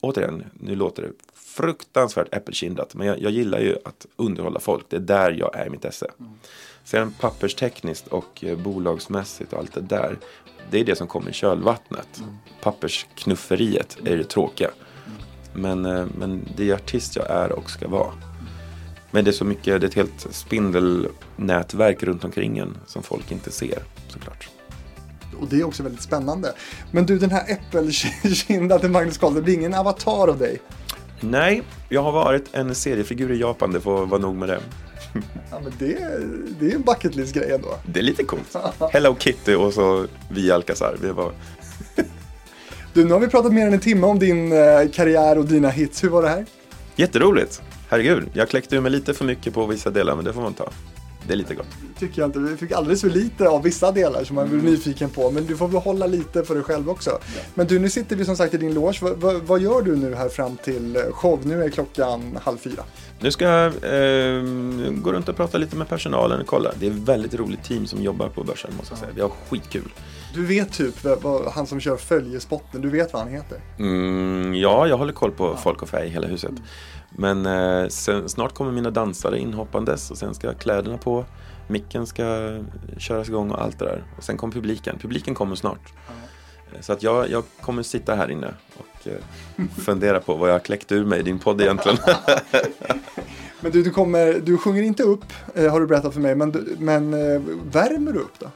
återigen, nu låter det fruktansvärt äppelkindat. Men jag, jag gillar ju att underhålla folk. Det är där jag är i mitt esse. Sen papperstekniskt och eh, bolagsmässigt och allt det där. Det är det som kommer i kölvattnet. Pappersknufferiet är det tråkiga. Men, eh, men det är artist jag är och ska vara. Men det är så mycket, det är ett helt spindelnätverk runt omkring en som folk inte ser såklart. Och det är också väldigt spännande. Men du, den här äppelkindade Magnus Carlsson, det blir ingen avatar av dig? Nej, jag har varit en seriefigur i Japan, det får vara nog med det. Ja, men det, det är en bucket list-grej ändå. Det är lite coolt. Hello Kitty och så vi Alcazar. Det var... Du, nu har vi pratat mer än en timme om din eh, karriär och dina hits. Hur var det här? Jätteroligt. Herregud, jag kläckte ur mig lite för mycket på vissa delar, men det får man ta. Det är lite gott. Tycker jag inte. Vi fick alldeles för lite av vissa delar som man blir nyfiken på. Men du får väl hålla lite för dig själv också. Men du, nu sitter vi som sagt i din loge. Vad, vad, vad gör du nu här fram till eh, show? Nu är klockan halv fyra. Nu ska jag eh, gå runt och prata lite med personalen och kolla. Det är ett väldigt roligt team som jobbar på börsen, måste jag säga. Vi har skitkul. Du vet typ vad, vad, han som kör följespotten, du vet vad han heter? Mm, ja, jag håller koll på folk och färg i hela huset. Men eh, sen, snart kommer mina dansare inhoppandes och sen ska kläderna på. Micken ska köras igång och allt det där. Och sen kommer publiken. Publiken kommer snart. Eh, Så att jag, jag kommer sitta här inne och eh, fundera på vad jag har kläckt ur mig i din podd egentligen. Men du, du, kommer, du sjunger inte upp, eh, har du berättat för mig, men, du, men eh, värmer du upp då?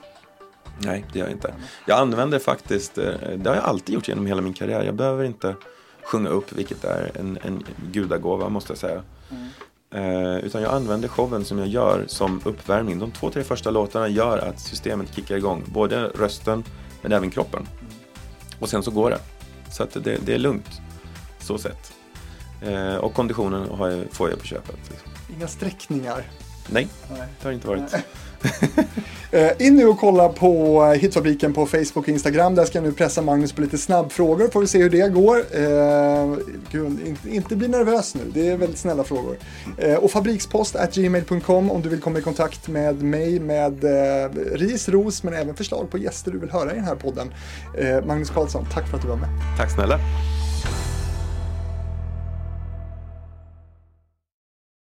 Nej, det gör jag inte. Jag använder faktiskt, eh, det har jag alltid gjort genom hela min karriär. Jag behöver inte sjunga upp, vilket är en, en gudagåva måste jag säga. Eh, utan jag använder showen som jag gör som uppvärmning. De två, tre första låtarna gör att systemet kickar igång. Både rösten men även kroppen. Och sen så går det. Så att det, det är lugnt. Så sett. Eh, och konditionen har jag, får jag på köpet. Liksom. Inga sträckningar. Nej, det har inte varit. Eh, in nu och kolla på eh, Hitfabriken på Facebook och Instagram. Där ska jag nu pressa Magnus på lite snabbfrågor. Får vi se hur det går. Eh, gud, inte, inte bli nervös nu. Det är väldigt snälla frågor. Eh, och fabrikspost at gmail.com om du vill komma i kontakt med mig med eh, ris, ros men även förslag på gäster du vill höra i den här podden. Eh, Magnus Karlsson, tack för att du var med. Tack snälla.